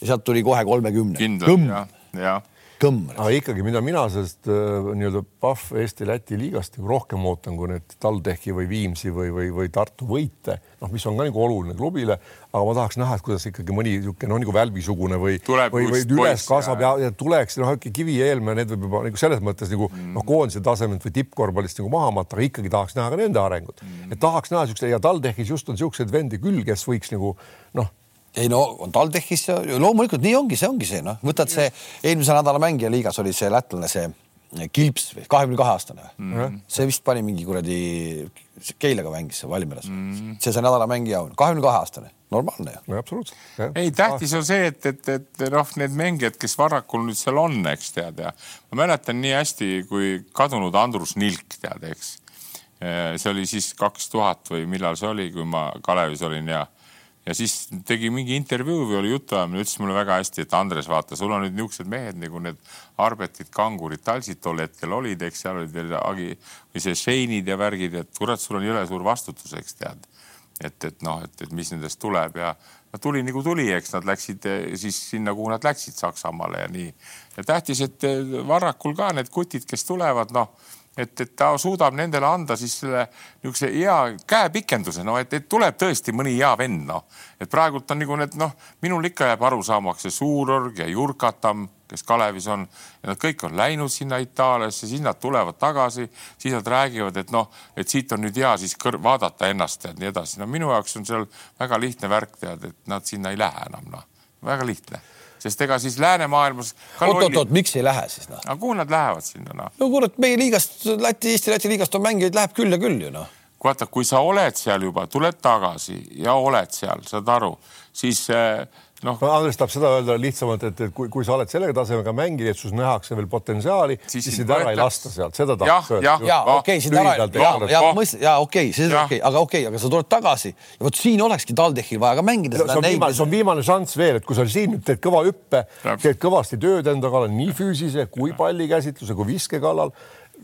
Speaker 1: ja sealt tuli kohe kolmekümne.
Speaker 3: kindlalt, jah, jah
Speaker 1: kõmm.
Speaker 2: aga ikkagi, mida mina sellest äh, nii-öelda Pahv Eesti-Läti liigast nagu rohkem ootan, kui need TalTechi või Viimsi või, või, või Tartu võite, noh, mis on ka nagu oluline klubile, aga ma tahaks näha, et kuidas ikkagi mõni niisugune noh, nagu Välbi-sugune või, või, või üles kasvab ja, ja tuleks noh, ikka Kivi ja Eelmäe, need võib juba nagu selles mõttes nagu mm. noh, koondise tasemelt või tippkorvpallist nagu maha matta, aga ikkagi tahaks näha ka nende arengut mm.. et tahaks näha siukseid ja TalTechis just on siukseid vendi küll, kes võiks nagu noh
Speaker 1: ei no on TalTechis loomulikult nii ongi, see ongi see noh, võtad see eelmise nädala mängija liigas oli see lätlane, see Kilps või kahekümne kahe aastane mm. -hmm. see vist pani mingi kuradi Keilaga mängis Valmieras mm. -hmm. see see nädala mängija on kahekümne kahe aastane, normaalne ju.
Speaker 2: absoluutselt.
Speaker 3: ei, tähtis on see, et, et, et noh, need mängijad, kes Varrakul nüüd seal on, eks tead ja ma mäletan nii hästi, kui kadunud Andrus Nilk tead, eks. see oli siis kaks tuhat või millal see oli, kui ma Kalevis olin ja ja siis tegi mingi intervjuu või oli jutuajamine, ütles mulle väga hästi, et Andres, vaata, sul on nüüd niisugused mehed nagu need Arbetid, Kangurid, Talsid tol hetkel olid, eks seal olid veel Agi või see Shane'id ja värgid, et kurat, sul on jõle suur vastutus, eks tead. et, et noh, et, et mis nendest tuleb ja no tuli nagu tuli, eks nad läksid eh, siis sinna, kuhu nad läksid Saksamaale ja nii. ja tähtis, et eh, Varrakul ka need kutid, kes tulevad, noh et, et ta suudab nendele anda siis selle niisuguse hea käepikenduse, no et, et tuleb tõesti mõni hea vend, noh. et praegult on nagu need noh, minul ikka jääb arusaamaks see Suurorg ja Jurkatam, kes Kalevis on nad kõik on läinud sinna Itaaliasse, siis nad tulevad tagasi, siis nad räägivad, et noh, et siit on nüüd hea siis kõr-, vaadata ennast ja nii edasi. no minu jaoks on seal väga lihtne värk tead, et nad sinna ei lähe enam, noh, väga lihtne sest ega siis läänemaailmas.
Speaker 1: oot-oot-oot, miks ei lähe siis noh?
Speaker 3: aga kuhu nad lähevad sinna noh?
Speaker 1: no kurat, meie liigast, Läti, Eesti-Läti liigast on mängijaid, läheb küll ja küll ju noh.
Speaker 3: vaata, kui sa oled seal juba, tuled tagasi ja oled seal, saad aru, siis äh,
Speaker 2: no,. Andres tahab seda öelda lihtsamalt, et, et kui, kui sa oled selle tasemega mängija, et sus nähakse veel potentsiaali, siis sind ära ei lasta sealt, seda tahaks
Speaker 1: öelda. ja, ja okei, sind ära, ja, ja mõist-, ja okei see on okei aga okei okay,, aga sa tuled tagasi. Ja vot siin olekski TalTechil vaja ka mängida.
Speaker 2: see on viimane, see on viimane šanss veel, et kui sa siin nüüd teed kõva hüppe, teed kõvasti tööd enda kallal nii füüsilise kui pallikäsitluse kui viske kallal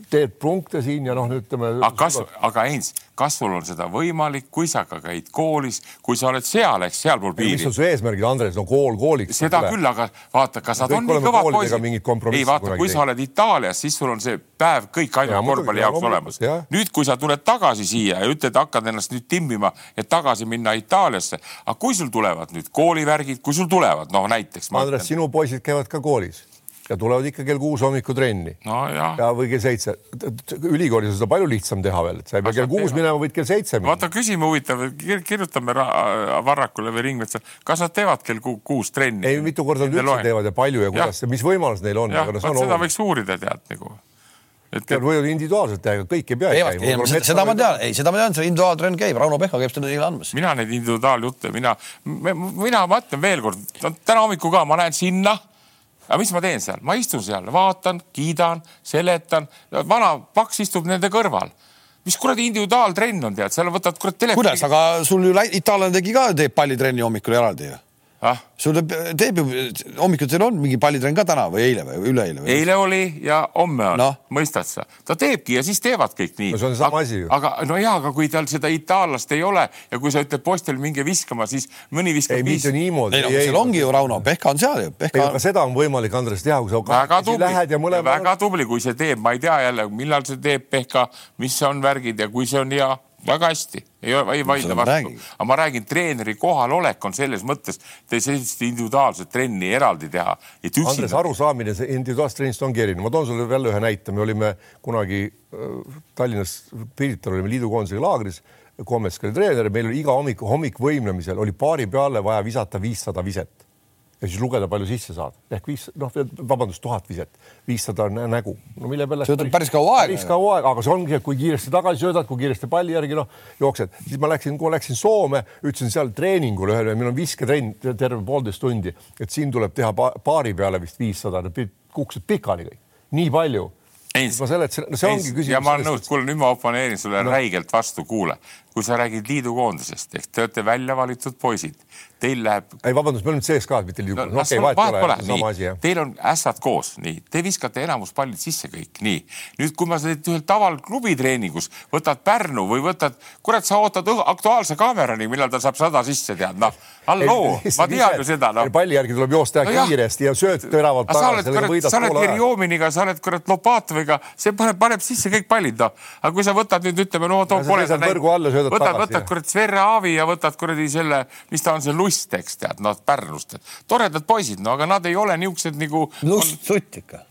Speaker 2: teed punkte siin ja noh, ütleme.
Speaker 3: aga kas, aga Heinz, kas sul on seda võimalik, kui sa ka käid koolis, kui sa oled seal, eks sealpool piiri.
Speaker 2: mis on su eesmärgid, Andres, no kool kooliks.
Speaker 3: seda küll, aga vaata, kas nad on nii kõvad poisid. ei vaata, kui sa oled Itaalias, siis sul on see päev kõik ainult korvpalli jaoks ja, olemas. nüüd, kui sa tuled tagasi siia ja ütled, hakkad ennast nüüd timmima, et tagasi minna Itaaliasse, aga kui sul tulevad nüüd koolivärgid, kui sul tulevad, noh näiteks.
Speaker 2: Andres, sinu poisid käivad ka koolis ja tulevad ikka kell kuus hommikul trenni
Speaker 3: no,.
Speaker 2: ja või kell seitse. ülikoolis on seda palju lihtsam teha veel, et sa ei pea kell kuus minema, võid kell seitse minna.
Speaker 3: vaata, küsime huvitav, kirjutame Varrakule või Ringmetsa, kas nad teevad kell kuus trenni?
Speaker 2: ei, mitu korda nad üldse teevad ja palju ja kuidas ja mis võimalus neil on.
Speaker 3: jah, vot seda võiks uurida, tead nagu
Speaker 2: et nad võivad individuaalselt teha, kõik ei pea
Speaker 1: käima. seda ma tean, ei, seda ma tean, see individuaaltrenn käib, Rauno Pehka käib seda neile andmas.
Speaker 3: mina neid individuaaljutte, mina, mina, ma ütlen veelkord, täna hommikul ka ma lähen sinna aga mis ma teen seal, ma istun seal, vaatan, kiidan, seletan, vana paks istub nende kõrval. Mis kuradi individuaaltrenn on, tead, seal võtad kurat telefoni.
Speaker 1: kuidas, aga sul ju itaallane tegi ka, teeb pallitrenni hommikul eraldi ju ah?? sul teeb ju, hommikuti on mingi pallitrenn ka täna või eile või üleeile või?
Speaker 3: eile oli ja homme on no., mõistad sa? ta teebki ja siis teevad kõik nii.
Speaker 2: no see on sama asi ju.
Speaker 3: aga no ja, aga kui tal seda itaallast ei ole ja kui sa ütled poistel minge viskama, siis mõni viskab.
Speaker 2: ei, mitte niimoodi.
Speaker 1: ei no seal ongi ju Rauno, Pehka on seal ju.
Speaker 2: Pehka... aga seda on võimalik, Andres, teha, kui sa
Speaker 3: väga tubli, mõlema... väga tubli, kui see teeb, ma ei tea jälle, millal see teeb Pehka, mis on värgid ja kui see on hea väga hästi, ei, ei vaidle vastu, aga ma räägin, treeneri kohalolek on selles mõttes, te sellist individuaalset trenni eraldi teha.
Speaker 2: Andres, arusaamine individuaalsest trennist ongi erinev, ma toon sulle jälle ühe näite, me olime kunagi äh, Tallinnas, Pirital olime liidukoondisega laagris, Koomets oli treener, meil oli iga hommik, hommikvõimlemisel oli paari peale vaja visata viissada viset ja siis lugeda, palju sisse saad ehk viis, noh, vabandust, tuhat viset, viissada nägu, no mille peale.
Speaker 1: see võtab päris kaua aega.
Speaker 2: päris kaua aega, aga see ongi, et kui kiiresti tagasi söödad, kui kiiresti palli järgi noh jooksed, siis ma läksin, kui läksin Soome, ütlesin seal treeningul ühele, meil on visketrenn terve poolteist tundi, et siin tuleb teha paari peale vist viissada, kukkusid pikali kõik, nii palju
Speaker 3: ei, ma seletasin, no see ongi küsimus. ja ma olen nõus, kuule nüüd ma oponeerin sulle no. räigelt vastu, kuule, kui sa räägid liidukoondisest ehk te olete välja valitud poisid, teil läheb.
Speaker 2: ei, vabandust, me oleme CSKA-d, mitte liidu
Speaker 3: no,. Okay, vahet pole, sama asi jah. Teil on ässad koos, nii, te viskate enamus pallid sisse kõik, nii. nüüd, kui ma teed ühel taval klubitreeningus, võtad Pärnu või võtad, kurat, sa ootad Aktuaalse kaamerani, millal ta saab sada sisse, tead, noh. halloo, ma tean ju seda, noh.
Speaker 2: palli järgi tuleb joosta no, kiiresti ja sööt teravalt
Speaker 3: tagasi. sa oled Gerjominiga, sa oled kurat Lopatoviga, see paneb, paneb sisse kõik pallid, noh. aga kui sa võtad nüüd ütleme, no too pole võtad, võtad kurat Sverre Aavi ja võtad kuradi selle, mis ta on, see Lust, eks tead, noh Pärnust, toredad poisid, no aga nad ei ole niisugused nagu.
Speaker 1: Lust on... sutt ikka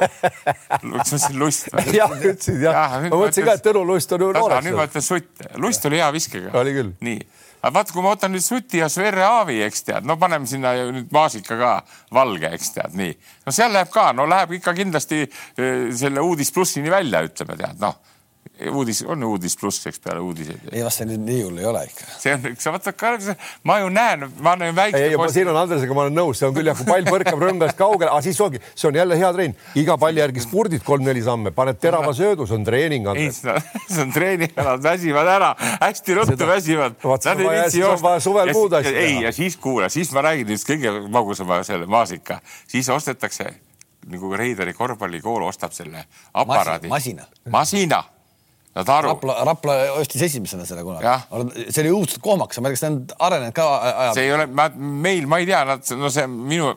Speaker 3: kas ma ütlesin lust
Speaker 2: või? jah, ütlesid jah ja,. ma mõtlesin ka, et Tõnu Lust on ju nooreks.
Speaker 3: nüüd ma ütlen sutt, lust oli hea viskega.
Speaker 2: oli küll.
Speaker 3: nii, aga vaata, kui ma võtan nüüd Suti ja Sverre Aavi, eks tead, no paneme sinna nüüd maasika ka valge, eks tead, nii. no seal läheb ka, no läheb ikka kindlasti eh, selle uudis plussini välja, ütleme tead, noh uudis, on uudis pluss, eks peale uudiseid.
Speaker 1: ei vast see nüüd nii hull ei ole ikka.
Speaker 3: see on, sa vaata ma ju näen, ma olen väike.
Speaker 2: ei, ei, siin on Andresega, ma olen nõus, see on küll jah, kui pall põrkab rõngast kaugele, aga siis ongi, see on jälle hea trenn, iga palli järgi spurdid kolm-neli samme, paned terava söödu, see on treening.
Speaker 3: ei, see on treening, nad väsivad ära, hästi ruttu väsivad.
Speaker 2: Suvel muud asja.
Speaker 3: ei, ja siis kuule, siis ma räägin nüüd kõige magusama selle maasika, siis ostetakse nagu Reidari korvpallikool ostab selle aparaadi.
Speaker 1: masina.
Speaker 3: masina saad aru?
Speaker 1: Rapla, Rapla ostis esimesena selle kunagi. see oli õudselt kohmakas, ma ei tea, kas ta on arenenud ka
Speaker 3: ajal. see ei ole, meil, ma ei tea, nad, no see minu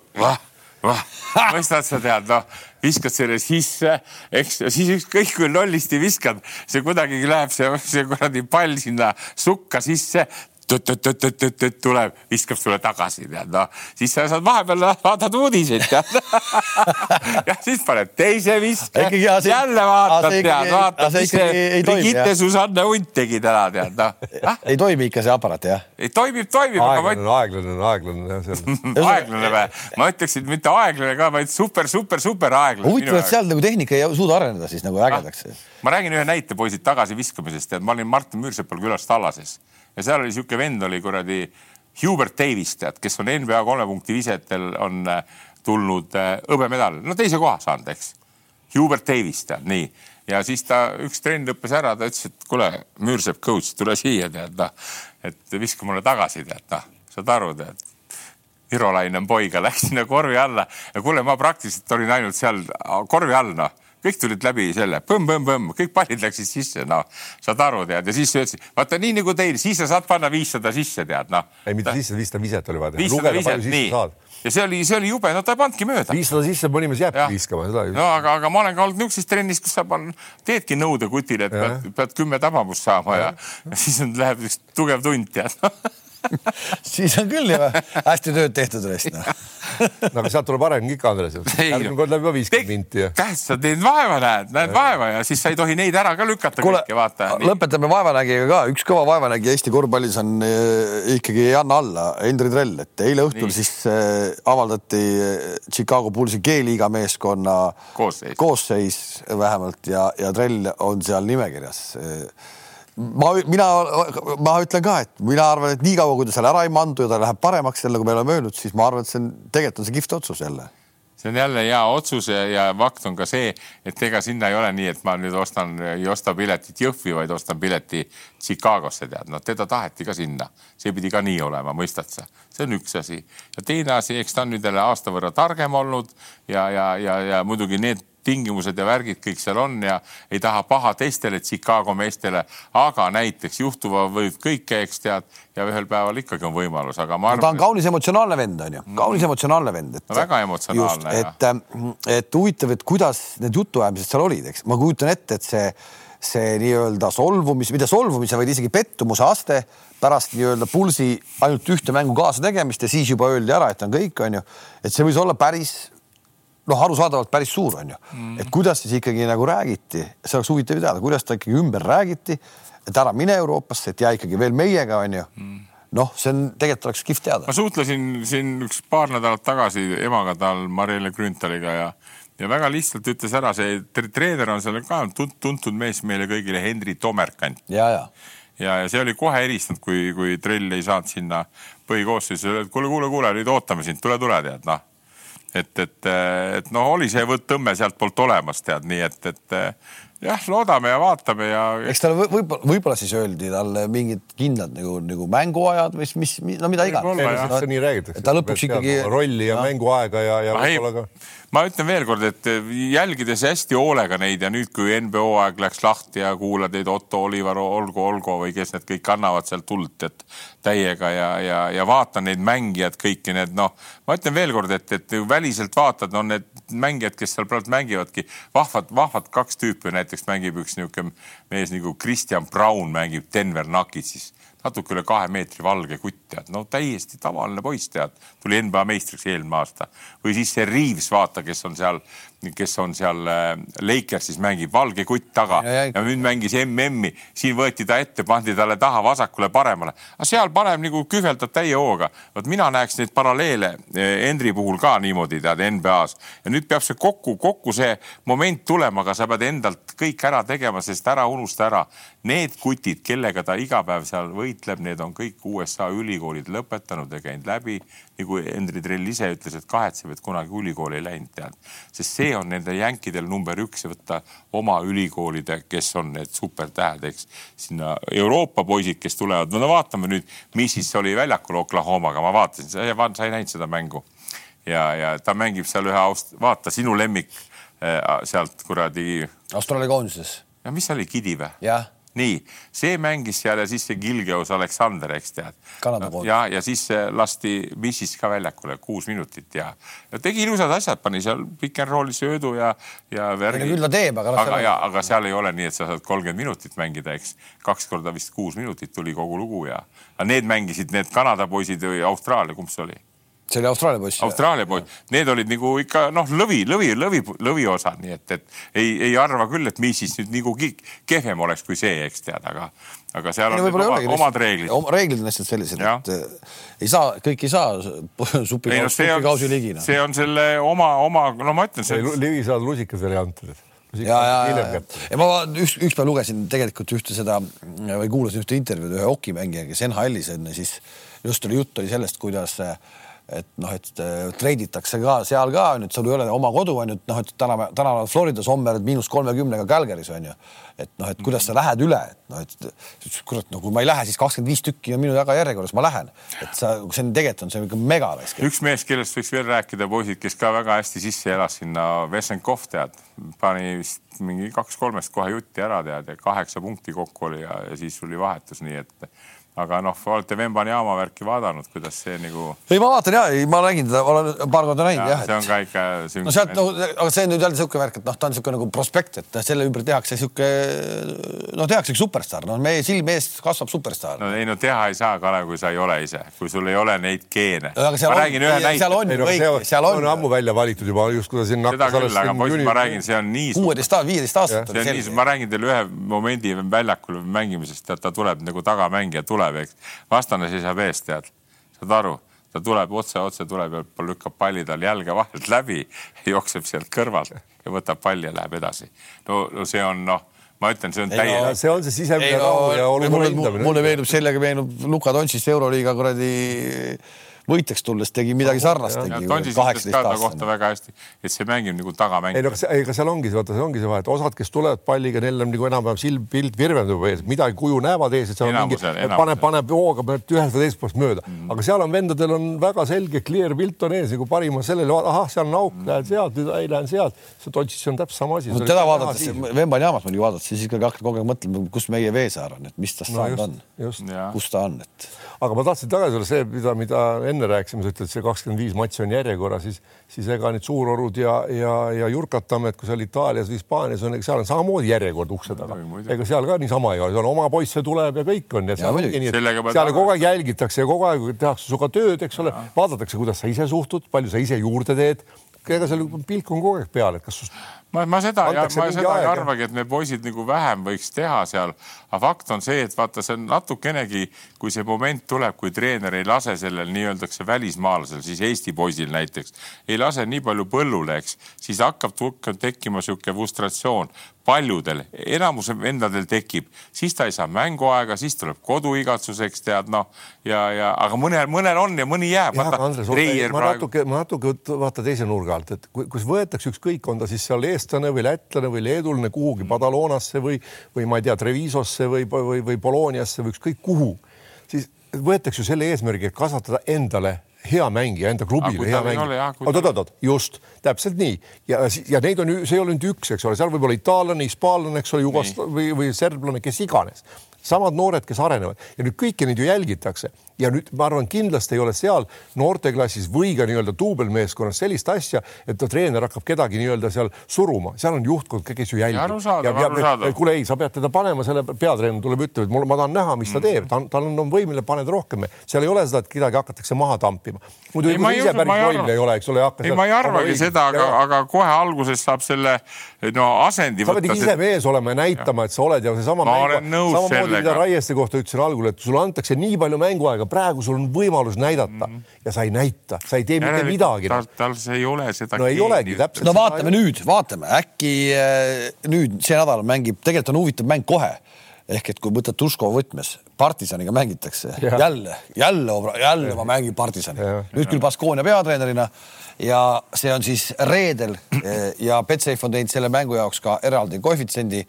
Speaker 3: mõistad sa tead, noh, viskad selle sisse, eks, siis ükskõik kui lollisti viskad, see kuidagi läheb see, see kuradi pall sinna sukka sisse, tuleb, viskab sulle tagasi, tead, noh, siis sa saad vahepeal vaatad uudiseid, tead ja siis paned teise viske, jälle vaatad, tead, vaatad, mis see Brigitte Susanne Hunt tegi täna, tead, noh.
Speaker 1: ei toimi ikka see aparaat, jah?
Speaker 3: ei toimib, toimib.
Speaker 2: aeglane, aeglane, aeglane
Speaker 3: aeglane või? ma ütleksin mitte aeglane ka, vaid super, super, super aeglane.
Speaker 1: huvitav, et seal nagu tehnika ei suuda areneda siis nagu ägedaks ah,.
Speaker 3: ma räägin ühe näite, poisid, tagasiviskamisest, tead, ma olin Martin Müürsepal külas Tallases ja seal oli niisugune vend oli kuradi Hubert Davis, tead, kes on NBA kolme punkti visetel on äh, tulnud äh, hõbemedal, no teise koha saanud, eks. Hubert Davis, tead, nii. ja siis ta, üks trenn lõppes ära, ta ütles, et kuule, Müürsepp coach, tule siia, tead, noh. et viska mulle tagasi, tead, noh, saad aru, tead. Virolainen poiga läks sinna korvi alla ja kuule, ma praktiliselt olin ainult seal korvi all, noh kõik tulid läbi selle põmm-põmm-põmm, kõik pallid läksid sisse, noh, saad aru, tead, ja siis ütlesid, vaata nii nagu teil, siis sa saad panna viissada sisse, tead, noh.
Speaker 2: ei, mitte sisse, viissada viset oli vaja
Speaker 3: teha. viissada viset, nii. ja see oli, see oli jube, no ta ei pannudki mööda.
Speaker 2: viissada sisse, mõni mees jääbki viskama, seda.
Speaker 3: no aga, aga ma olen ka olnud niisuguses trennis, kus sa pan, teedki nõudekutile, et pead, pead kümme tabamust saama ja, ja, ja siis on, läheb üks tugev tund, tead
Speaker 1: siis on küll ju hästi tööd tehtud rest noh.
Speaker 2: no aga sealt tuleb areng ikka, Andres. järgmine kord läheb juba viiskümmend minti
Speaker 3: sa teed vaeva, näed, näed vaeva ja siis sa ei tohi neid ära ka lükata
Speaker 1: Kule, kõiki, vaata. lõpetame vaevanägijaga ka, üks kõva vaevanägija Eesti korvpallis on eh, ikkagi ei anna alla, Hendri Trell, et eile õhtul Nii. siis äh, avaldati eh, Chicago Bullsi G-liiga meeskonna
Speaker 3: koosseis,
Speaker 1: koosseis vähemalt ja, ja Trell on seal nimekirjas ma, mina, ma ütlen ka, et mina arvan, et niikaua, kui ta seal ära ei mandu ja ta läheb paremaks jälle, kui me oleme öelnud, siis ma arvan, et see on, tegelikult on see kihvt otsus jälle.
Speaker 3: see on jälle hea otsus ja, fakt on ka see, et ega sinna ei ole nii, et ma nüüd ostan, ei osta piletit Jõhvi, vaid ostan pileti Chicagosse, tead, noh, teda taheti ka sinna, see pidi ka nii olema, mõistad sa, see on üks asi. Ja teine asi, eks ta on nüüd jälle aasta võrra targem olnud ja, ja, ja, ja muidugi need tingimused ja värgid kõik seal on ja ei taha paha teistele Chicago meestele, aga näiteks juhtuva võib kõike, eks tead, ja ühel päeval ikkagi on võimalus, aga ma arvan.
Speaker 1: ta on kaunis emotsionaalne vend, on ju, kaunis emotsionaalne vend.
Speaker 3: No, väga emotsionaalne.
Speaker 1: et, et huvitav, et kuidas need jutuajamised seal olid, eks ma kujutan ette, et see, see nii-öelda solvumis, mitte solvumise, vaid isegi pettumuse aste pärast nii-öelda pulsi ainult ühte mängu kaasa tegemist ja siis juba öeldi ära, et on kõik, on ju, et see võis olla päris noh, arusaadavalt päris suur on ju mm., et kuidas siis ikkagi nagu räägiti, see oleks huvitav teada, kuidas ta ikkagi ümber räägiti, et ära mine Euroopasse, et jää ikkagi veel meiega, on ju mm. noh, see on tegelikult oleks kihvt teada.
Speaker 3: ma suhtlesin siin üks paar nädalat tagasi emaga tal Marielle Grünthaliga ja ja väga lihtsalt ütles ära, see treener on seal ka tuntud mees meile kõigile, Henri Tomerkant.
Speaker 1: ja, ja
Speaker 3: ja, ja see oli kohe eristanud, kui, kui Trell ei saanud sinna põhikoosseisu, kuule, kuule, kuule, nüüd ootame sind, tule, tule, tead, noh et, et, et noh, oli see võtt-tõmme sealtpoolt olemas, tead, nii et, et jah, loodame ja vaatame ja.
Speaker 1: eks talle võib-olla, võib-olla siis öeldi talle mingid kindlad nagu, nagu mänguajad või mis, mis, no mida iganes.
Speaker 2: No, nii räägitakse.
Speaker 1: ta lõpuks ikkagi.
Speaker 2: rolli ja no. mänguaega ja, ja võib-olla ka
Speaker 3: ma ütlen veelkord, et jälgides hästi hoolega neid ja nüüd, kui NBO aeg läks lahti ja kuulad neid Otto Oliver, Olgo, Olgo või kes need kõik annavad sealt tuld, et täiega ja, ja, ja vaatan neid mängijad, kõiki need noh, ma ütlen veelkord, et, et väliselt vaatad, no need mängijad, kes seal praegu mängivadki, vahvad, vahvad kaks tüüpi, näiteks mängib üks niisugune mees nagu Kristjan Brown mängib Denver Nuggetsis. Natuke üle kahe meetri valge kutt, tead, no täiesti tavaline poiss, tead, tuli NBA meistriks eelmine aasta. või siis see Reaves, vaata, kes on seal kes on seal äh, Lakersis, mängib valge kutt taga ja, ja. nüüd mängis MM-i, siin võeti ta ette, pandi talle taha vasakule-paremale, aga seal paneb nagu kühveldab täie hooga. vot mina näeks neid paralleele Henri äh, puhul ka niimoodi tead NBA-s ja nüüd peab see kokku, kokku see moment tulema, aga sa pead endalt kõik ära tegema, sest ära unusta ära need kutid, kellega ta iga päev seal võitleb, need on kõik USA ülikoolid lõpetanud ja käinud läbi. Nagu Henri Trell ise ütles, et kahetseb, et kunagi ülikooli ei läinud, tead, sest see on nende jänkidel number üks võtta oma ülikoolide, kes on need supertähed, eks sinna Euroopa poisid, kes tulevad, no vaatame nüüd, mis siis oli väljakul Oklahomaga, ma vaatasin, sa ei näinud seda mängu ja, ja ta mängib seal ühe aust-, vaata sinu lemmik äh, sealt kuradi.
Speaker 1: Austraalia koondises.
Speaker 3: ja mis see oli, Kidi või?
Speaker 1: jah
Speaker 3: nii, see mängis seal ja siis see Gilgeos Aleksander, eks tead. Ja, ja siis lasti Missis ka väljakule kuus minutit ja, ja tegi ilusad asjad, pani seal pick n roll'i söödu ja, ja värgi.
Speaker 1: küll ta teeb,
Speaker 3: aga. aga, ja, aga seal ei ole nii, et sa saad kolmkümmend minutit mängida, eks. kaks korda vist kuus minutit tuli kogu lugu ja, aga need mängisid need Kanada poisid või Austraalia, kumb see oli?
Speaker 1: See oli Austraalia poiss.
Speaker 3: Austraalia poiss, need olid nagu ikka noh, lõvi, lõvi, lõvi, lõviosad, nii et, et ei, ei arva küll, et mis siis nüüd nagu kehvem oleks kui see, eks tead, aga, aga seal on oma, omad reeglid.
Speaker 1: reeglid on lihtsalt sellised, et äh, ei saa, kõik ei saa supikausi no, kausi ligi no..
Speaker 3: see on selle oma, oma, no ma ütlen.
Speaker 2: livi saad lusikas veel ei antud
Speaker 1: ja, ja, ja, ja ma üks, ükspäev lugesin tegelikult ühte seda või kuulasin ühte intervjuud ühe hokimängijaga, kes NHL-is on ja siis just oli jutt oli sellest, kuidas äh, et noh, et äh, treiditakse ka seal ka et sul ei ole oma kodu on ju, et noh, et täna, täna Floridas homme oled miinus kolmekümnega Calgary's on ju. et noh, et kuidas sa lähed üle, et noh, et kurat, no kui ma ei lähe, siis kakskümmend viis tükki on minu taga järjekorras, ma lähen. et sa, see on tegelikult on see ikka megaraisk.
Speaker 3: üks mees, kellest võiks veel rääkida, poisid, kes ka väga hästi sisse elas sinna, Vesenkov tead, pani vist mingi kaks-kolmest kohe jutti ära tead ja kaheksa punkti kokku oli ja, ja siis tuli vahetus, nii et aga noh, olete Vembanyama värki vaadanud, kuidas see nagu?
Speaker 1: ei, ma vaatan ja, ma nägin teda, olen paar korda näinud jah ja,.
Speaker 3: see on ka ikka.
Speaker 1: no sealt no, aga see on nüüd jälle niisugune värk, et noh, ta on niisugune nagu prospekt, et selle ümber tehakse niisugune, noh, tehakse üks superstaar, no meie silme ees kasvab superstaar.
Speaker 3: no ei no teha ei saa, Kalev, kui sa ei ole ise, kui sul ei ole neid geene.
Speaker 1: ma on, räägin ühe näite. seal on ju kõik, seal on.
Speaker 2: on ammu välja valitud juba just, kui ta siin
Speaker 3: hakkas. seda küll, aga poiss, ma räägin, see on nii.
Speaker 1: kuueteist, viieteist aastat.
Speaker 3: see on nii, ma räägin teile ühe momendi väljakul mängimisest, ta tuleb nagu tagamängija tuleb, eks vastane seisab ees, tead, saad aru, ta tuleb otse-otse tuleb ja lükkab palli tal jalge vahelt läbi, jookseb sealt kõrvalt ja võtab palli ja läheb edasi. no, no see on noh ma ütlen, see on täiesti no,.
Speaker 2: see on see sisemine rahu ja olukorra hindamine.
Speaker 1: mulle meenub, sellega meenub Luka Dontšist Euroliiga kuradi võitjaks tulles tegi midagi sarnast.
Speaker 3: Tondis ütles ka ta kohta väga hästi, et see mängib nagu tagamäng.
Speaker 2: ei no ega seal ongi vaata, see ongi see vahe, et osad, kes tulevad palliga, neil on nagu enam-vähem silm, pilt virvendub ees, midagi kuju näevad ees, et seal on mingi, paneb, paneb hooga ühest või teisest poolest mööda mm. -hmm. aga seal on vendadel on väga selge clear pilt on ees nagu parima sellele, ahah, seal on auk mm, -hmm. lähen sealt, ei lähen sealt. see Tondžis on täpselt sama asi.
Speaker 1: teda vaadates, Vembanjaamas muidugi vaadates, siis ikkagi hakkad kogu aeg mõtlema, kus meie Veesaar on, et mis tast saanud on, kus ta on, et.
Speaker 2: aga ma tahtsin tagasi tulla see, mida, mida enne rääkisime, sa ütled see kakskümmend viis matši on järjekorras, siis, siis ega need suurorud ja, ja, ja Jurkatamed, kui seal Itaalias või Hispaanias on, seal on samamoodi järjekord ukse taga. ega seal ka niisama ei ole, seal oma poisse tuleb ja kõik on. seal, seal kogu aeg jälgitakse ja kogu aeg tehakse sinuga tööd, eks ole, vaadatakse, kuidas sa ise suhtud, palju sa ise juurde teed. Ega seal pilk on kogu aeg peal, et kas sust
Speaker 3: ma, ma seda, ma seda ei arvagi, et me poisid nagu vähem võiks teha seal, aga fakt on see, et vaata, see on natukenegi, kui see moment tuleb, kui treener ei lase sellel nii-öeldakse välismaalasel, siis Eesti poisil näiteks, ei lase nii palju põllule, eks, siis hakkab tekkima niisugune frustratsioon paljudel, enamuse vendadel tekib, siis ta ei saa mänguaega, siis tuleb koduigatsuseks, tead noh, ja, ja aga mõnel, mõnel on ja mõni jääb.
Speaker 2: ma praegu... natuke, ma natuke vaata teise nurga alt, et kui, kus võetakse ükskõik, on ta siis seal ees eestlane või lätlane või leedulane kuhugi Badalonasse või, või ma ei tea, Trevisosse või, või, või Bolognasse või ükskõik kuhu, siis võetakse ju selle eesmärgi, et kasvatada endale hea mängija, enda klubile hea mängija. oot-oot-oot, just täpselt nii. Ja, ja neid on see ei ole nüüd üks, eks ole, seal võib olla itaallane, hispaanlane, eks ole, jugosla- või, või serblane, kes iganes. Samad noored, kes arenevad. Ja nüüd kõiki neid ju jälgitakse ja nüüd ma arvan, kindlasti ei ole seal noorteklassis või ka nii-öelda duubelmeeskonnas sellist asja, et ta treener hakkab kedagi nii-öelda seal suruma, seal on juhtkond, kes ju jälgib. kuule, ei, sa pead teda panema, selle peatreener tuleb, ütleb, et mul, ma tahan näha, mis ta mm. teeb, ta on, tal on, on võimeline, paned rohkem. seal ei ole seda, et kedagi hakatakse maha tampima. muidu ei, kui ise päris võimeline ei ole, eks ole.
Speaker 3: ei, ma ei arvagi seda, aga, aga kohe alguses saab selle no asendi.
Speaker 2: sa pead ikka ise mees olema ja näitama, et sa oled ja seesama.
Speaker 3: ma olen nõus sellega.
Speaker 2: mida Raieste kohta ütlesin algul, et sulle antakse nii palju mänguaega praegu sul on võimalus näidata mm -hmm. ja sa ei näita, sa ei tee mitte midagi.
Speaker 3: tal, tal see ei ole seda.
Speaker 2: no ei olegi täpselt.
Speaker 1: no vaatame nüüd, vaatame äkki äh, nüüd see nädal mängib, tegelikult on huvitav mäng kohe ehk et kui võtad Tuškova võtmes, partisaniga mängitakse ja. jälle, jälle, jälle ma mängin partisani, nüüd küll Baskonia peatreenerina ja see on siis reedel ja Betsafe on teinud selle mängu jaoks ka eraldi koefitsiendi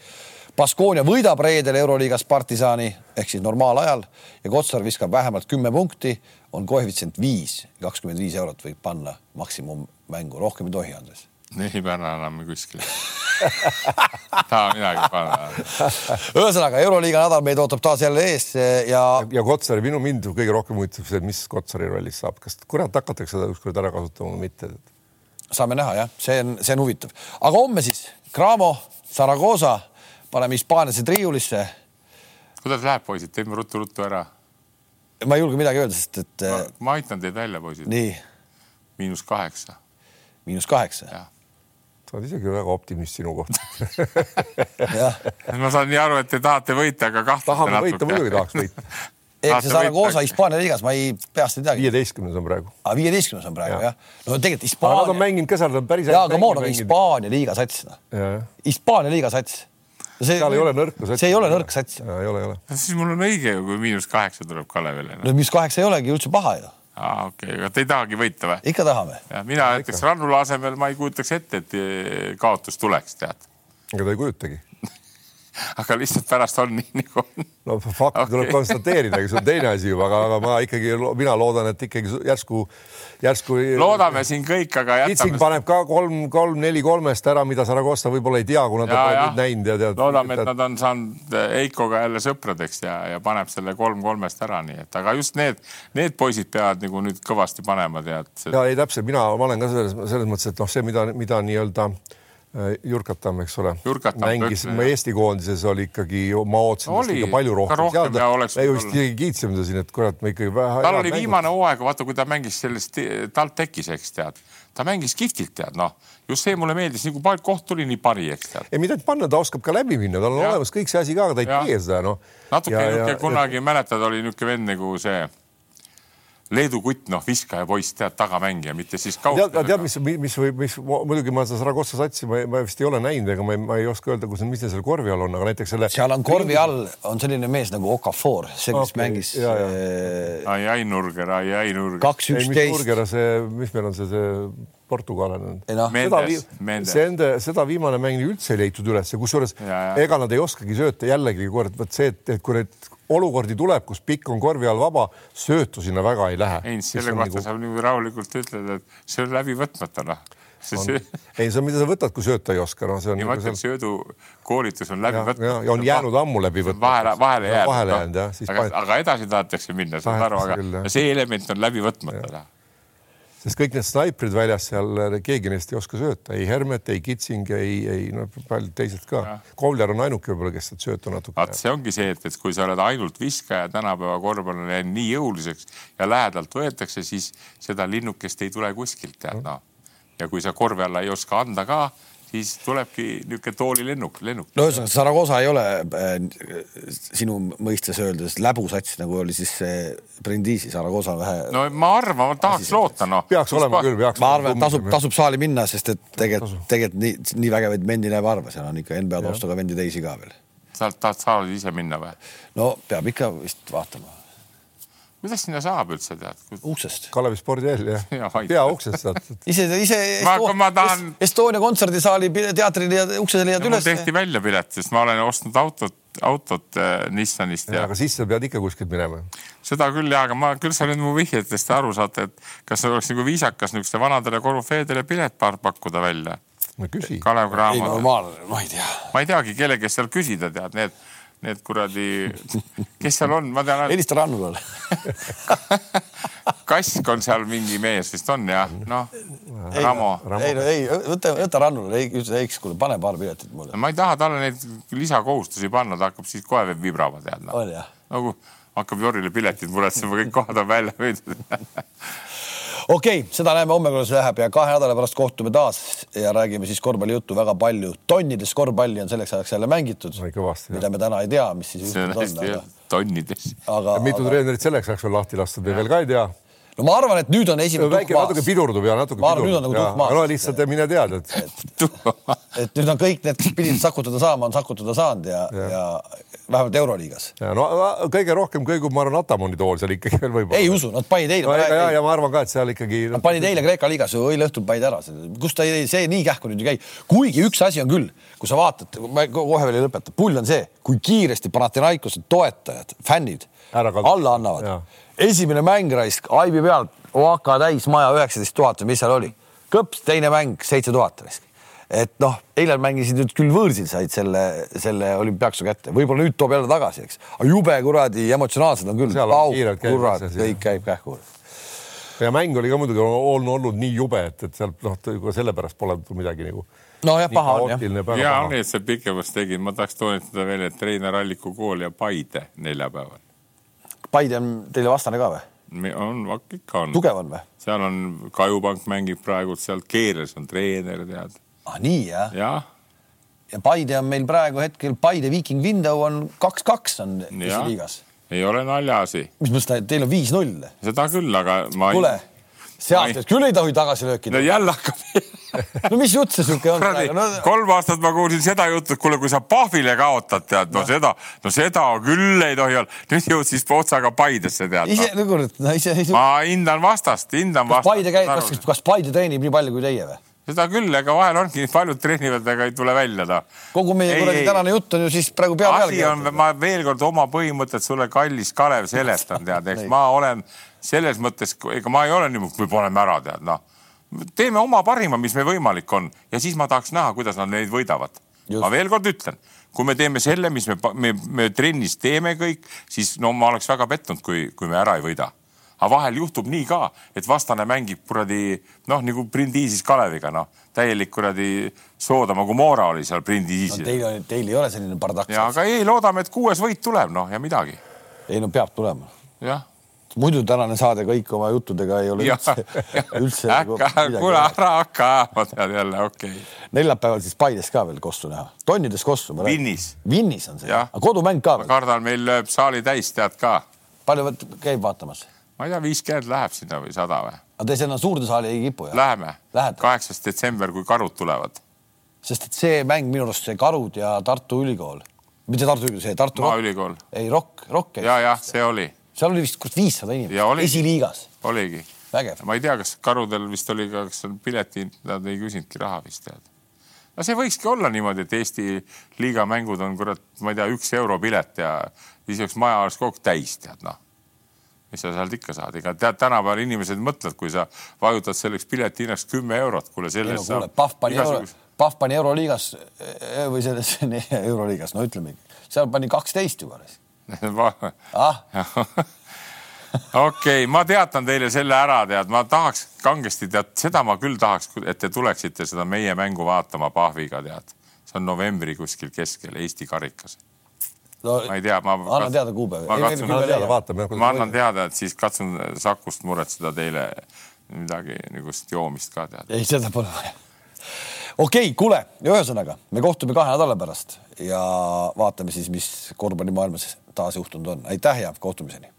Speaker 1: Baskonia võidab reedel Euroliigas partisani ehk siis normaalajal ja Kotsar viskab vähemalt kümme punkti, on koefitsient viis, kakskümmend viis eurot võib panna maksimummängu, rohkem ei tohi, Andres.
Speaker 3: ei pane enam kuskile taha midagi panna.
Speaker 2: ühesõnaga Euroliiga nädal meid ootab taas jälle ees ja. ja Kotsari, minu mind kõige rohkem huvitab see, mis Kotsari rollis saab, kas kurat hakatakse seda ükskord ära kasutama või mitte?
Speaker 1: saame näha jah, see on, see on huvitav, aga homme siis Cramo, Zaragoza paneme hispaanlased riiulisse.
Speaker 3: kuidas läheb, poisid, teeme ruttu-ruttu ära.
Speaker 1: ma ei julge midagi öelda, sest et.
Speaker 3: ma aitan teid välja, poisid.
Speaker 1: nii.
Speaker 3: miinus kaheksa.
Speaker 1: miinus kaheksa?
Speaker 2: sa oled isegi väga optimist sinu kohta
Speaker 3: ma saan nii aru, et te tahate võita, aga kahtlete
Speaker 2: tahame natuke. võita, muidugi tahaks võita
Speaker 1: ehk see Zaragoza Hispaania liigas, ma ei, peast ei teagi.
Speaker 2: viieteistkümnes on praegu.
Speaker 1: aa, viieteistkümnes on praegu jah ja.. no tegelikult Hispaania.
Speaker 2: Nad on mänginud ka seal, päris.
Speaker 1: jaa, aga Moon on Hispaania liiga sats noh. Hispaania liiga sats
Speaker 2: see, seal ei ole nõrku satsi.
Speaker 1: see ei ole nõrk sats.
Speaker 2: ei ole, ei ole.
Speaker 3: siis mul on õige ju, kui miinus kaheksa tuleb Kalevile.
Speaker 1: no miinus kaheksa ei olegi üldse paha ju.
Speaker 3: aa, okei okay., aga te ei tahagi võita või?
Speaker 1: ikka tahame.
Speaker 3: mina ütleks Rannula asemel, ma ei kujutaks ette, et eh, kaotus tuleks, tead.
Speaker 2: ega ta ei kujutagi
Speaker 3: aga lihtsalt pärast on nii nagu on.
Speaker 2: no fakti okay. tuleb konstateerida, see on teine asi juba, aga, aga ma ikkagi, mina loodan, et ikkagi järsku, järsku.
Speaker 3: loodame siin kõik, aga
Speaker 2: jätame. Kitsing paneb ka kolm, kolm, neli kolmest ära, mida Saragossa võib-olla ei tea, kuna ta pole nüüd näinud ja tead.
Speaker 3: loodame, et nad on saanud Eikoga jälle sõpradeks ja, ja paneb selle kolm kolmest ära, nii et, aga just need, need poisid peavad nagu nüüd kõvasti panema, tead.
Speaker 2: ja ei täpselt, mina, ma olen ka selles, selles mõttes, et noh, see, mida, mida nii-öelda Äh, Jurkatam, eks ole. mängis, Eesti koondises oli ikkagi, ma ootasin oli, ikka palju rohkem.
Speaker 3: rohkem
Speaker 2: ta,
Speaker 3: oleks.
Speaker 2: me just isegi kiitsime teda siin, et kurat, me ikkagi
Speaker 3: vähe. tal oli viimane hooaeg, vaata, kui ta mängis sellest TalTechis, eks tead, ta mängis kihvtilt, tead, noh, just see mulle meeldis, nii kui koht tuli, nii pari, eks tead.
Speaker 2: ei mida panna, ta oskab ka läbi minna, tal on ja. olemas kõik see asi ka, aga ta ei tee seda, noh.
Speaker 3: natuke niisugune kunagi mäletad, oli niisugune vend nagu see Leedu kutt, noh, viskaja poiss, tead, tagamängija, mitte siis
Speaker 2: kaugel. tead, tead, mis, mis või mis, muidugi ma seda Saragossa satsi ma, ma vist ei ole näinud, ega ma ei, ma ei oska öelda, kus, mis neil seal korvi all on, aga näiteks selle.
Speaker 1: seal on korvi all on selline mees nagu Okafor, see, kes okay, mängis.
Speaker 3: Äh, ai, ai Nurger, ai, ai Nurger.
Speaker 1: kaks üksteist.
Speaker 2: Nurger, see, mis meil on see, see portugallane.
Speaker 3: No.
Speaker 2: See enda, seda viimane mäng üldse ei leitud üles, kusjuures ega nad ei oskagi sööta jällegi kord, vot see, et, et kui need olukordi tuleb, kus pikk on korvi all vaba, söötu sinna väga ei lähe.
Speaker 3: ei, selle kohta nagu... saab nagu rahulikult ütelda, et see on läbi võtmata, noh.
Speaker 2: On... ei, see on, mida sa võtad, kui sööta ei oska, noh, see on.
Speaker 3: nii ma ütlen, söödukoolitus on läbi võtmata.
Speaker 2: ja on jäänud ammu läbi võtmata.
Speaker 3: vahele, vahele jäänud.
Speaker 2: vahele jäänud jah.
Speaker 3: aga, aga edasi tahetakse minna, saad aru, aga see element on läbi võtmata
Speaker 2: sest kõik need snaiprid väljas seal, keegi neist ei oska sööta, ei Hermet, ei Kitsing, ei, ei noh, paljud teised ka. Kovler on ainuke võib-olla, kes saab sööta natuke.
Speaker 3: vaat see ongi see, et, et kui sa oled ainult viskaja, tänapäeva korvpall on läinud nii jõuliseks ja lähedalt võetakse, siis seda linnukest ei tule kuskilt tead noh. ja kui sa korvi alla ei oska anda ka siis tulebki niisugune toolilennuk, lennuk.
Speaker 1: no ühesõnaga, Zaragoza ei ole äh, sinu mõistes öeldes läbusats, nagu oli siis see Brindisi, Zaragoza on vähe.
Speaker 3: no ma arvan, ma tahaks asi, loota, noh.
Speaker 2: peaks olema küll, peaks.
Speaker 1: ma arvan, et tasub, tasub saali minna, sest et tegelikult, tegelikult nii, nii vägevaid mendi näeb harva, seal on ikka NBA taustaga vendi teisi ka veel.
Speaker 3: sa tahad saali ise minna või?
Speaker 1: no peab ikka vist vaatama
Speaker 3: kuidas sinna saab üldse tead?
Speaker 1: uksest.
Speaker 2: Kalevi spordihall jah ja, pea uksest saad.
Speaker 1: ise, ise ma, Esto ma tahan... Estonia kontserdisaali teatrile ja uksele leiad üles.
Speaker 3: tehti välja pilet, sest ma olen ostnud autot, autot äh, Nissanist
Speaker 2: ja, aga siis sa pead ikka kuskilt minema.
Speaker 3: seda küll ja, aga ma, küll sa nüüd mu vihjetest aru saad, et kas oleks nagu viisakas niisuguste vanadele korüfeedele pilet pakkuda välja.
Speaker 2: no küsi.
Speaker 3: Kalev Cramo.
Speaker 1: ei normaalne, ma ei tea.
Speaker 3: ma ei teagi, kelle käest seal küsida tead, need need kuradi, kes seal on, ma tean.
Speaker 1: helista Rannulale
Speaker 3: Kask on seal mingi mees vist on jah, noh. Ramo.
Speaker 1: ei no ei, võta, võta Rannulale, ei, eks kuule, pane paar piletit mulle.
Speaker 3: ma ei taha talle neid lisakohustusi panna, ta hakkab siis kohe vibrama tead
Speaker 1: no..
Speaker 3: nagu hakkab Jorile piletid muretsema, kõik kohad on välja müüdud
Speaker 1: okei okay,, seda näeme homme, kuidas läheb ja kahe nädala pärast kohtume taas ja räägime siis korvpallijuttu väga palju. tonnides korvpalli on selleks ajaks jälle mängitud, mida me täna ei tea, mis siis juhtunud on.
Speaker 3: Aga... tonnides.
Speaker 2: aga. mitu aga... treenerit selleks ajaks veel lahti lastud, me veel ka ei tea
Speaker 1: no ma arvan, et nüüd on esimene
Speaker 2: väike natuke pidurdub ja natuke
Speaker 1: ma arvan, nüüd on nagu tuhk maas.
Speaker 2: no lihtsalt mine tead, et
Speaker 1: et, et nüüd on kõik need, kes pidid sakutada saama, on sakutada saanud ja, ja., ja vähemalt Euroliigas.
Speaker 2: no kõige rohkem kõigub, ma arvan, Atamoni tool seal ikkagi veel võib-olla.
Speaker 1: ei usu, nad panid eile
Speaker 2: no,. ja, ja ma arvan ka, et seal ikkagi.
Speaker 1: Nad panid eile Kreeka liigas ju eile õhtul panid ära, kus ta ei, see nii kähku nüüd ei käi. kuigi üks asi on küll, kui sa vaatad, ma kohe veel ei lõpeta, pull on see, kui kiiresti Panathinaikose toetajad, fännid alla annavad. esimene mäng raisk Aivi pealt OAK täis maja üheksateist tuhat või mis seal oli. kõps, teine mäng seitse tuhat risk. Et noh, eile mängisid nüüd küll võõrsil said selle, selle olümpiaksu kätte, võib-olla nüüd toob jälle tagasi, eks. aga jube kuradi emotsionaalsed on küll. kurat, kõik käib kähku
Speaker 2: ja mäng oli ka muidugi olnud, olnud nii jube, et, et sealt noh, sellepärast pole midagi nagu.
Speaker 1: nojah, paha on jah.
Speaker 3: ja on, et sa pikemast tegid, ma tahaks toonitada veel, et Reinar Alliku kool ja Paide neljapäeval.
Speaker 1: Paide on teile vastane ka või?
Speaker 3: on, ikka on.
Speaker 1: tugev on või?
Speaker 3: seal on, Kajupank mängib praegu seal, Keeres on treener, tead.
Speaker 1: Ah nii jah?
Speaker 3: jah.
Speaker 1: ja Paide on meil praegu hetkel, Paide Viiking Window on kaks-kaks on esiliigas.
Speaker 3: ei ole naljaasi.
Speaker 1: mis mõttes, teil on viis-null?
Speaker 3: seda küll, aga ma
Speaker 1: ei. kuule sealt ei... küll ei tohi tagasilööki
Speaker 3: teha. no jälle hakkab
Speaker 1: no mis jutt see siuke on?
Speaker 3: No... kolm aastat ma kuulsin seda juttu, et kuule, kui sa Pahvile kaotad, tead, no, no seda, no seda küll ei tohi olla. nüüd jõudis otsaga Paidesse, tead.
Speaker 1: ise no., kurat, no ise, ise.
Speaker 3: ma hindan vastast, hindan kas vastast.
Speaker 1: Paide käib, kas, kas Paide treenib nii palju kui teie või?
Speaker 3: Seda küll, ega vahel ongi, paljud treenivad, aga ei tule välja ta.
Speaker 1: kogu meie kuradi tänane jutt on ju siis praegu pea peale.
Speaker 3: asi on, ma veel kord oma põhimõtet sulle, kallis Kalev, seletan, tead, eks ma olen selles mõttes, ega ma ei ole niimoodi, me paneme ära, tead noh. teeme oma parima, mis meil võimalik on ja siis ma tahaks näha, kuidas nad neid võidavad. ma veel kord ütlen, kui me teeme selle, mis me, me, me trennis teeme kõik, siis no ma oleks väga pettunud, kui, kui me ära ei võida aga vahel juhtub nii ka, et vastane mängib kuradi noh, nagu Prindiisis Kaleviga, noh, täielik kuradi Soodama Gomorra oli seal Prindiisis
Speaker 1: no,. Teil, teil ei ole selline bardakk.
Speaker 3: ja, aga ei, loodame, et kuues võit tuleb, noh ja midagi.
Speaker 1: ei no peab tulema.
Speaker 3: jah
Speaker 1: muidu tänane saade kõik oma juttudega ei ole ja, üldse, üldse.
Speaker 3: Nagu kuule ära hakka ajama tead jälle, okei okay..
Speaker 1: neljapäeval siis Paides ka veel Kossu näha, tonnides Kossu.
Speaker 3: Vinnis.
Speaker 1: Vinnis on see, aga kodumäng ka.
Speaker 3: ma kardan, meil lööb saali täis, tead ka.
Speaker 1: palju käib vaatamas?
Speaker 3: Ma ei tea, viiskümmend läheb sinna või sada või?
Speaker 1: aga te sinna suurde saali ei kipu jah?
Speaker 3: Läheme. kaheksas detsember, kui karud tulevad.
Speaker 1: sest et see mäng minu arust see Karud ja Tartu Ülikool, mitte Tartu Ülikool, see Tartu.
Speaker 3: Maaülikool.
Speaker 1: ei, Rock, Rock.
Speaker 3: ja, jah, see oli
Speaker 1: seal oli vist viissada inimest, esiliigas.
Speaker 3: oligi. ma ei tea, kas karudel vist oli ka, kas seal pileti, nad ei küsinudki raha vist tead. no see võikski olla niimoodi, et Eesti liiga mängud on kurat, ma ei tea, üks euro pilet ja siis oleks maja oleks kogu aeg täis, tead noh mis sa sealt ikka saad, ega tead, tänapäeval inimesed mõtlevad, kui sa vajutad selleks pileti hinnaks kümme eurot, kuule sellest
Speaker 1: saab. Pahv pani igasugust... euro, Pahv pani euroliigas eh, või selles euroliigas, no ütlemegi, seal pani kaksteist juba
Speaker 3: ah? okei okay,, ma teatan teile selle ära, tead, ma tahaks kangesti tead, seda ma küll tahaks, et te tuleksite seda meie mängu vaatama Pahviga, tead. see on novembri kuskil keskel Eesti karikas no,. ma ei tea, ma.
Speaker 1: anna teada kuupäevi.
Speaker 3: ma katsun, ma annan teada, et siis katsun Sakust muretseda teile midagi niisugust joomist ka tead.
Speaker 1: ei, seda pole vaja okei okay,, kuule, ühesõnaga me kohtume kahe nädala pärast ja vaatame siis, mis korvpallimaailmas taas juhtunud on. aitäh ja kohtumiseni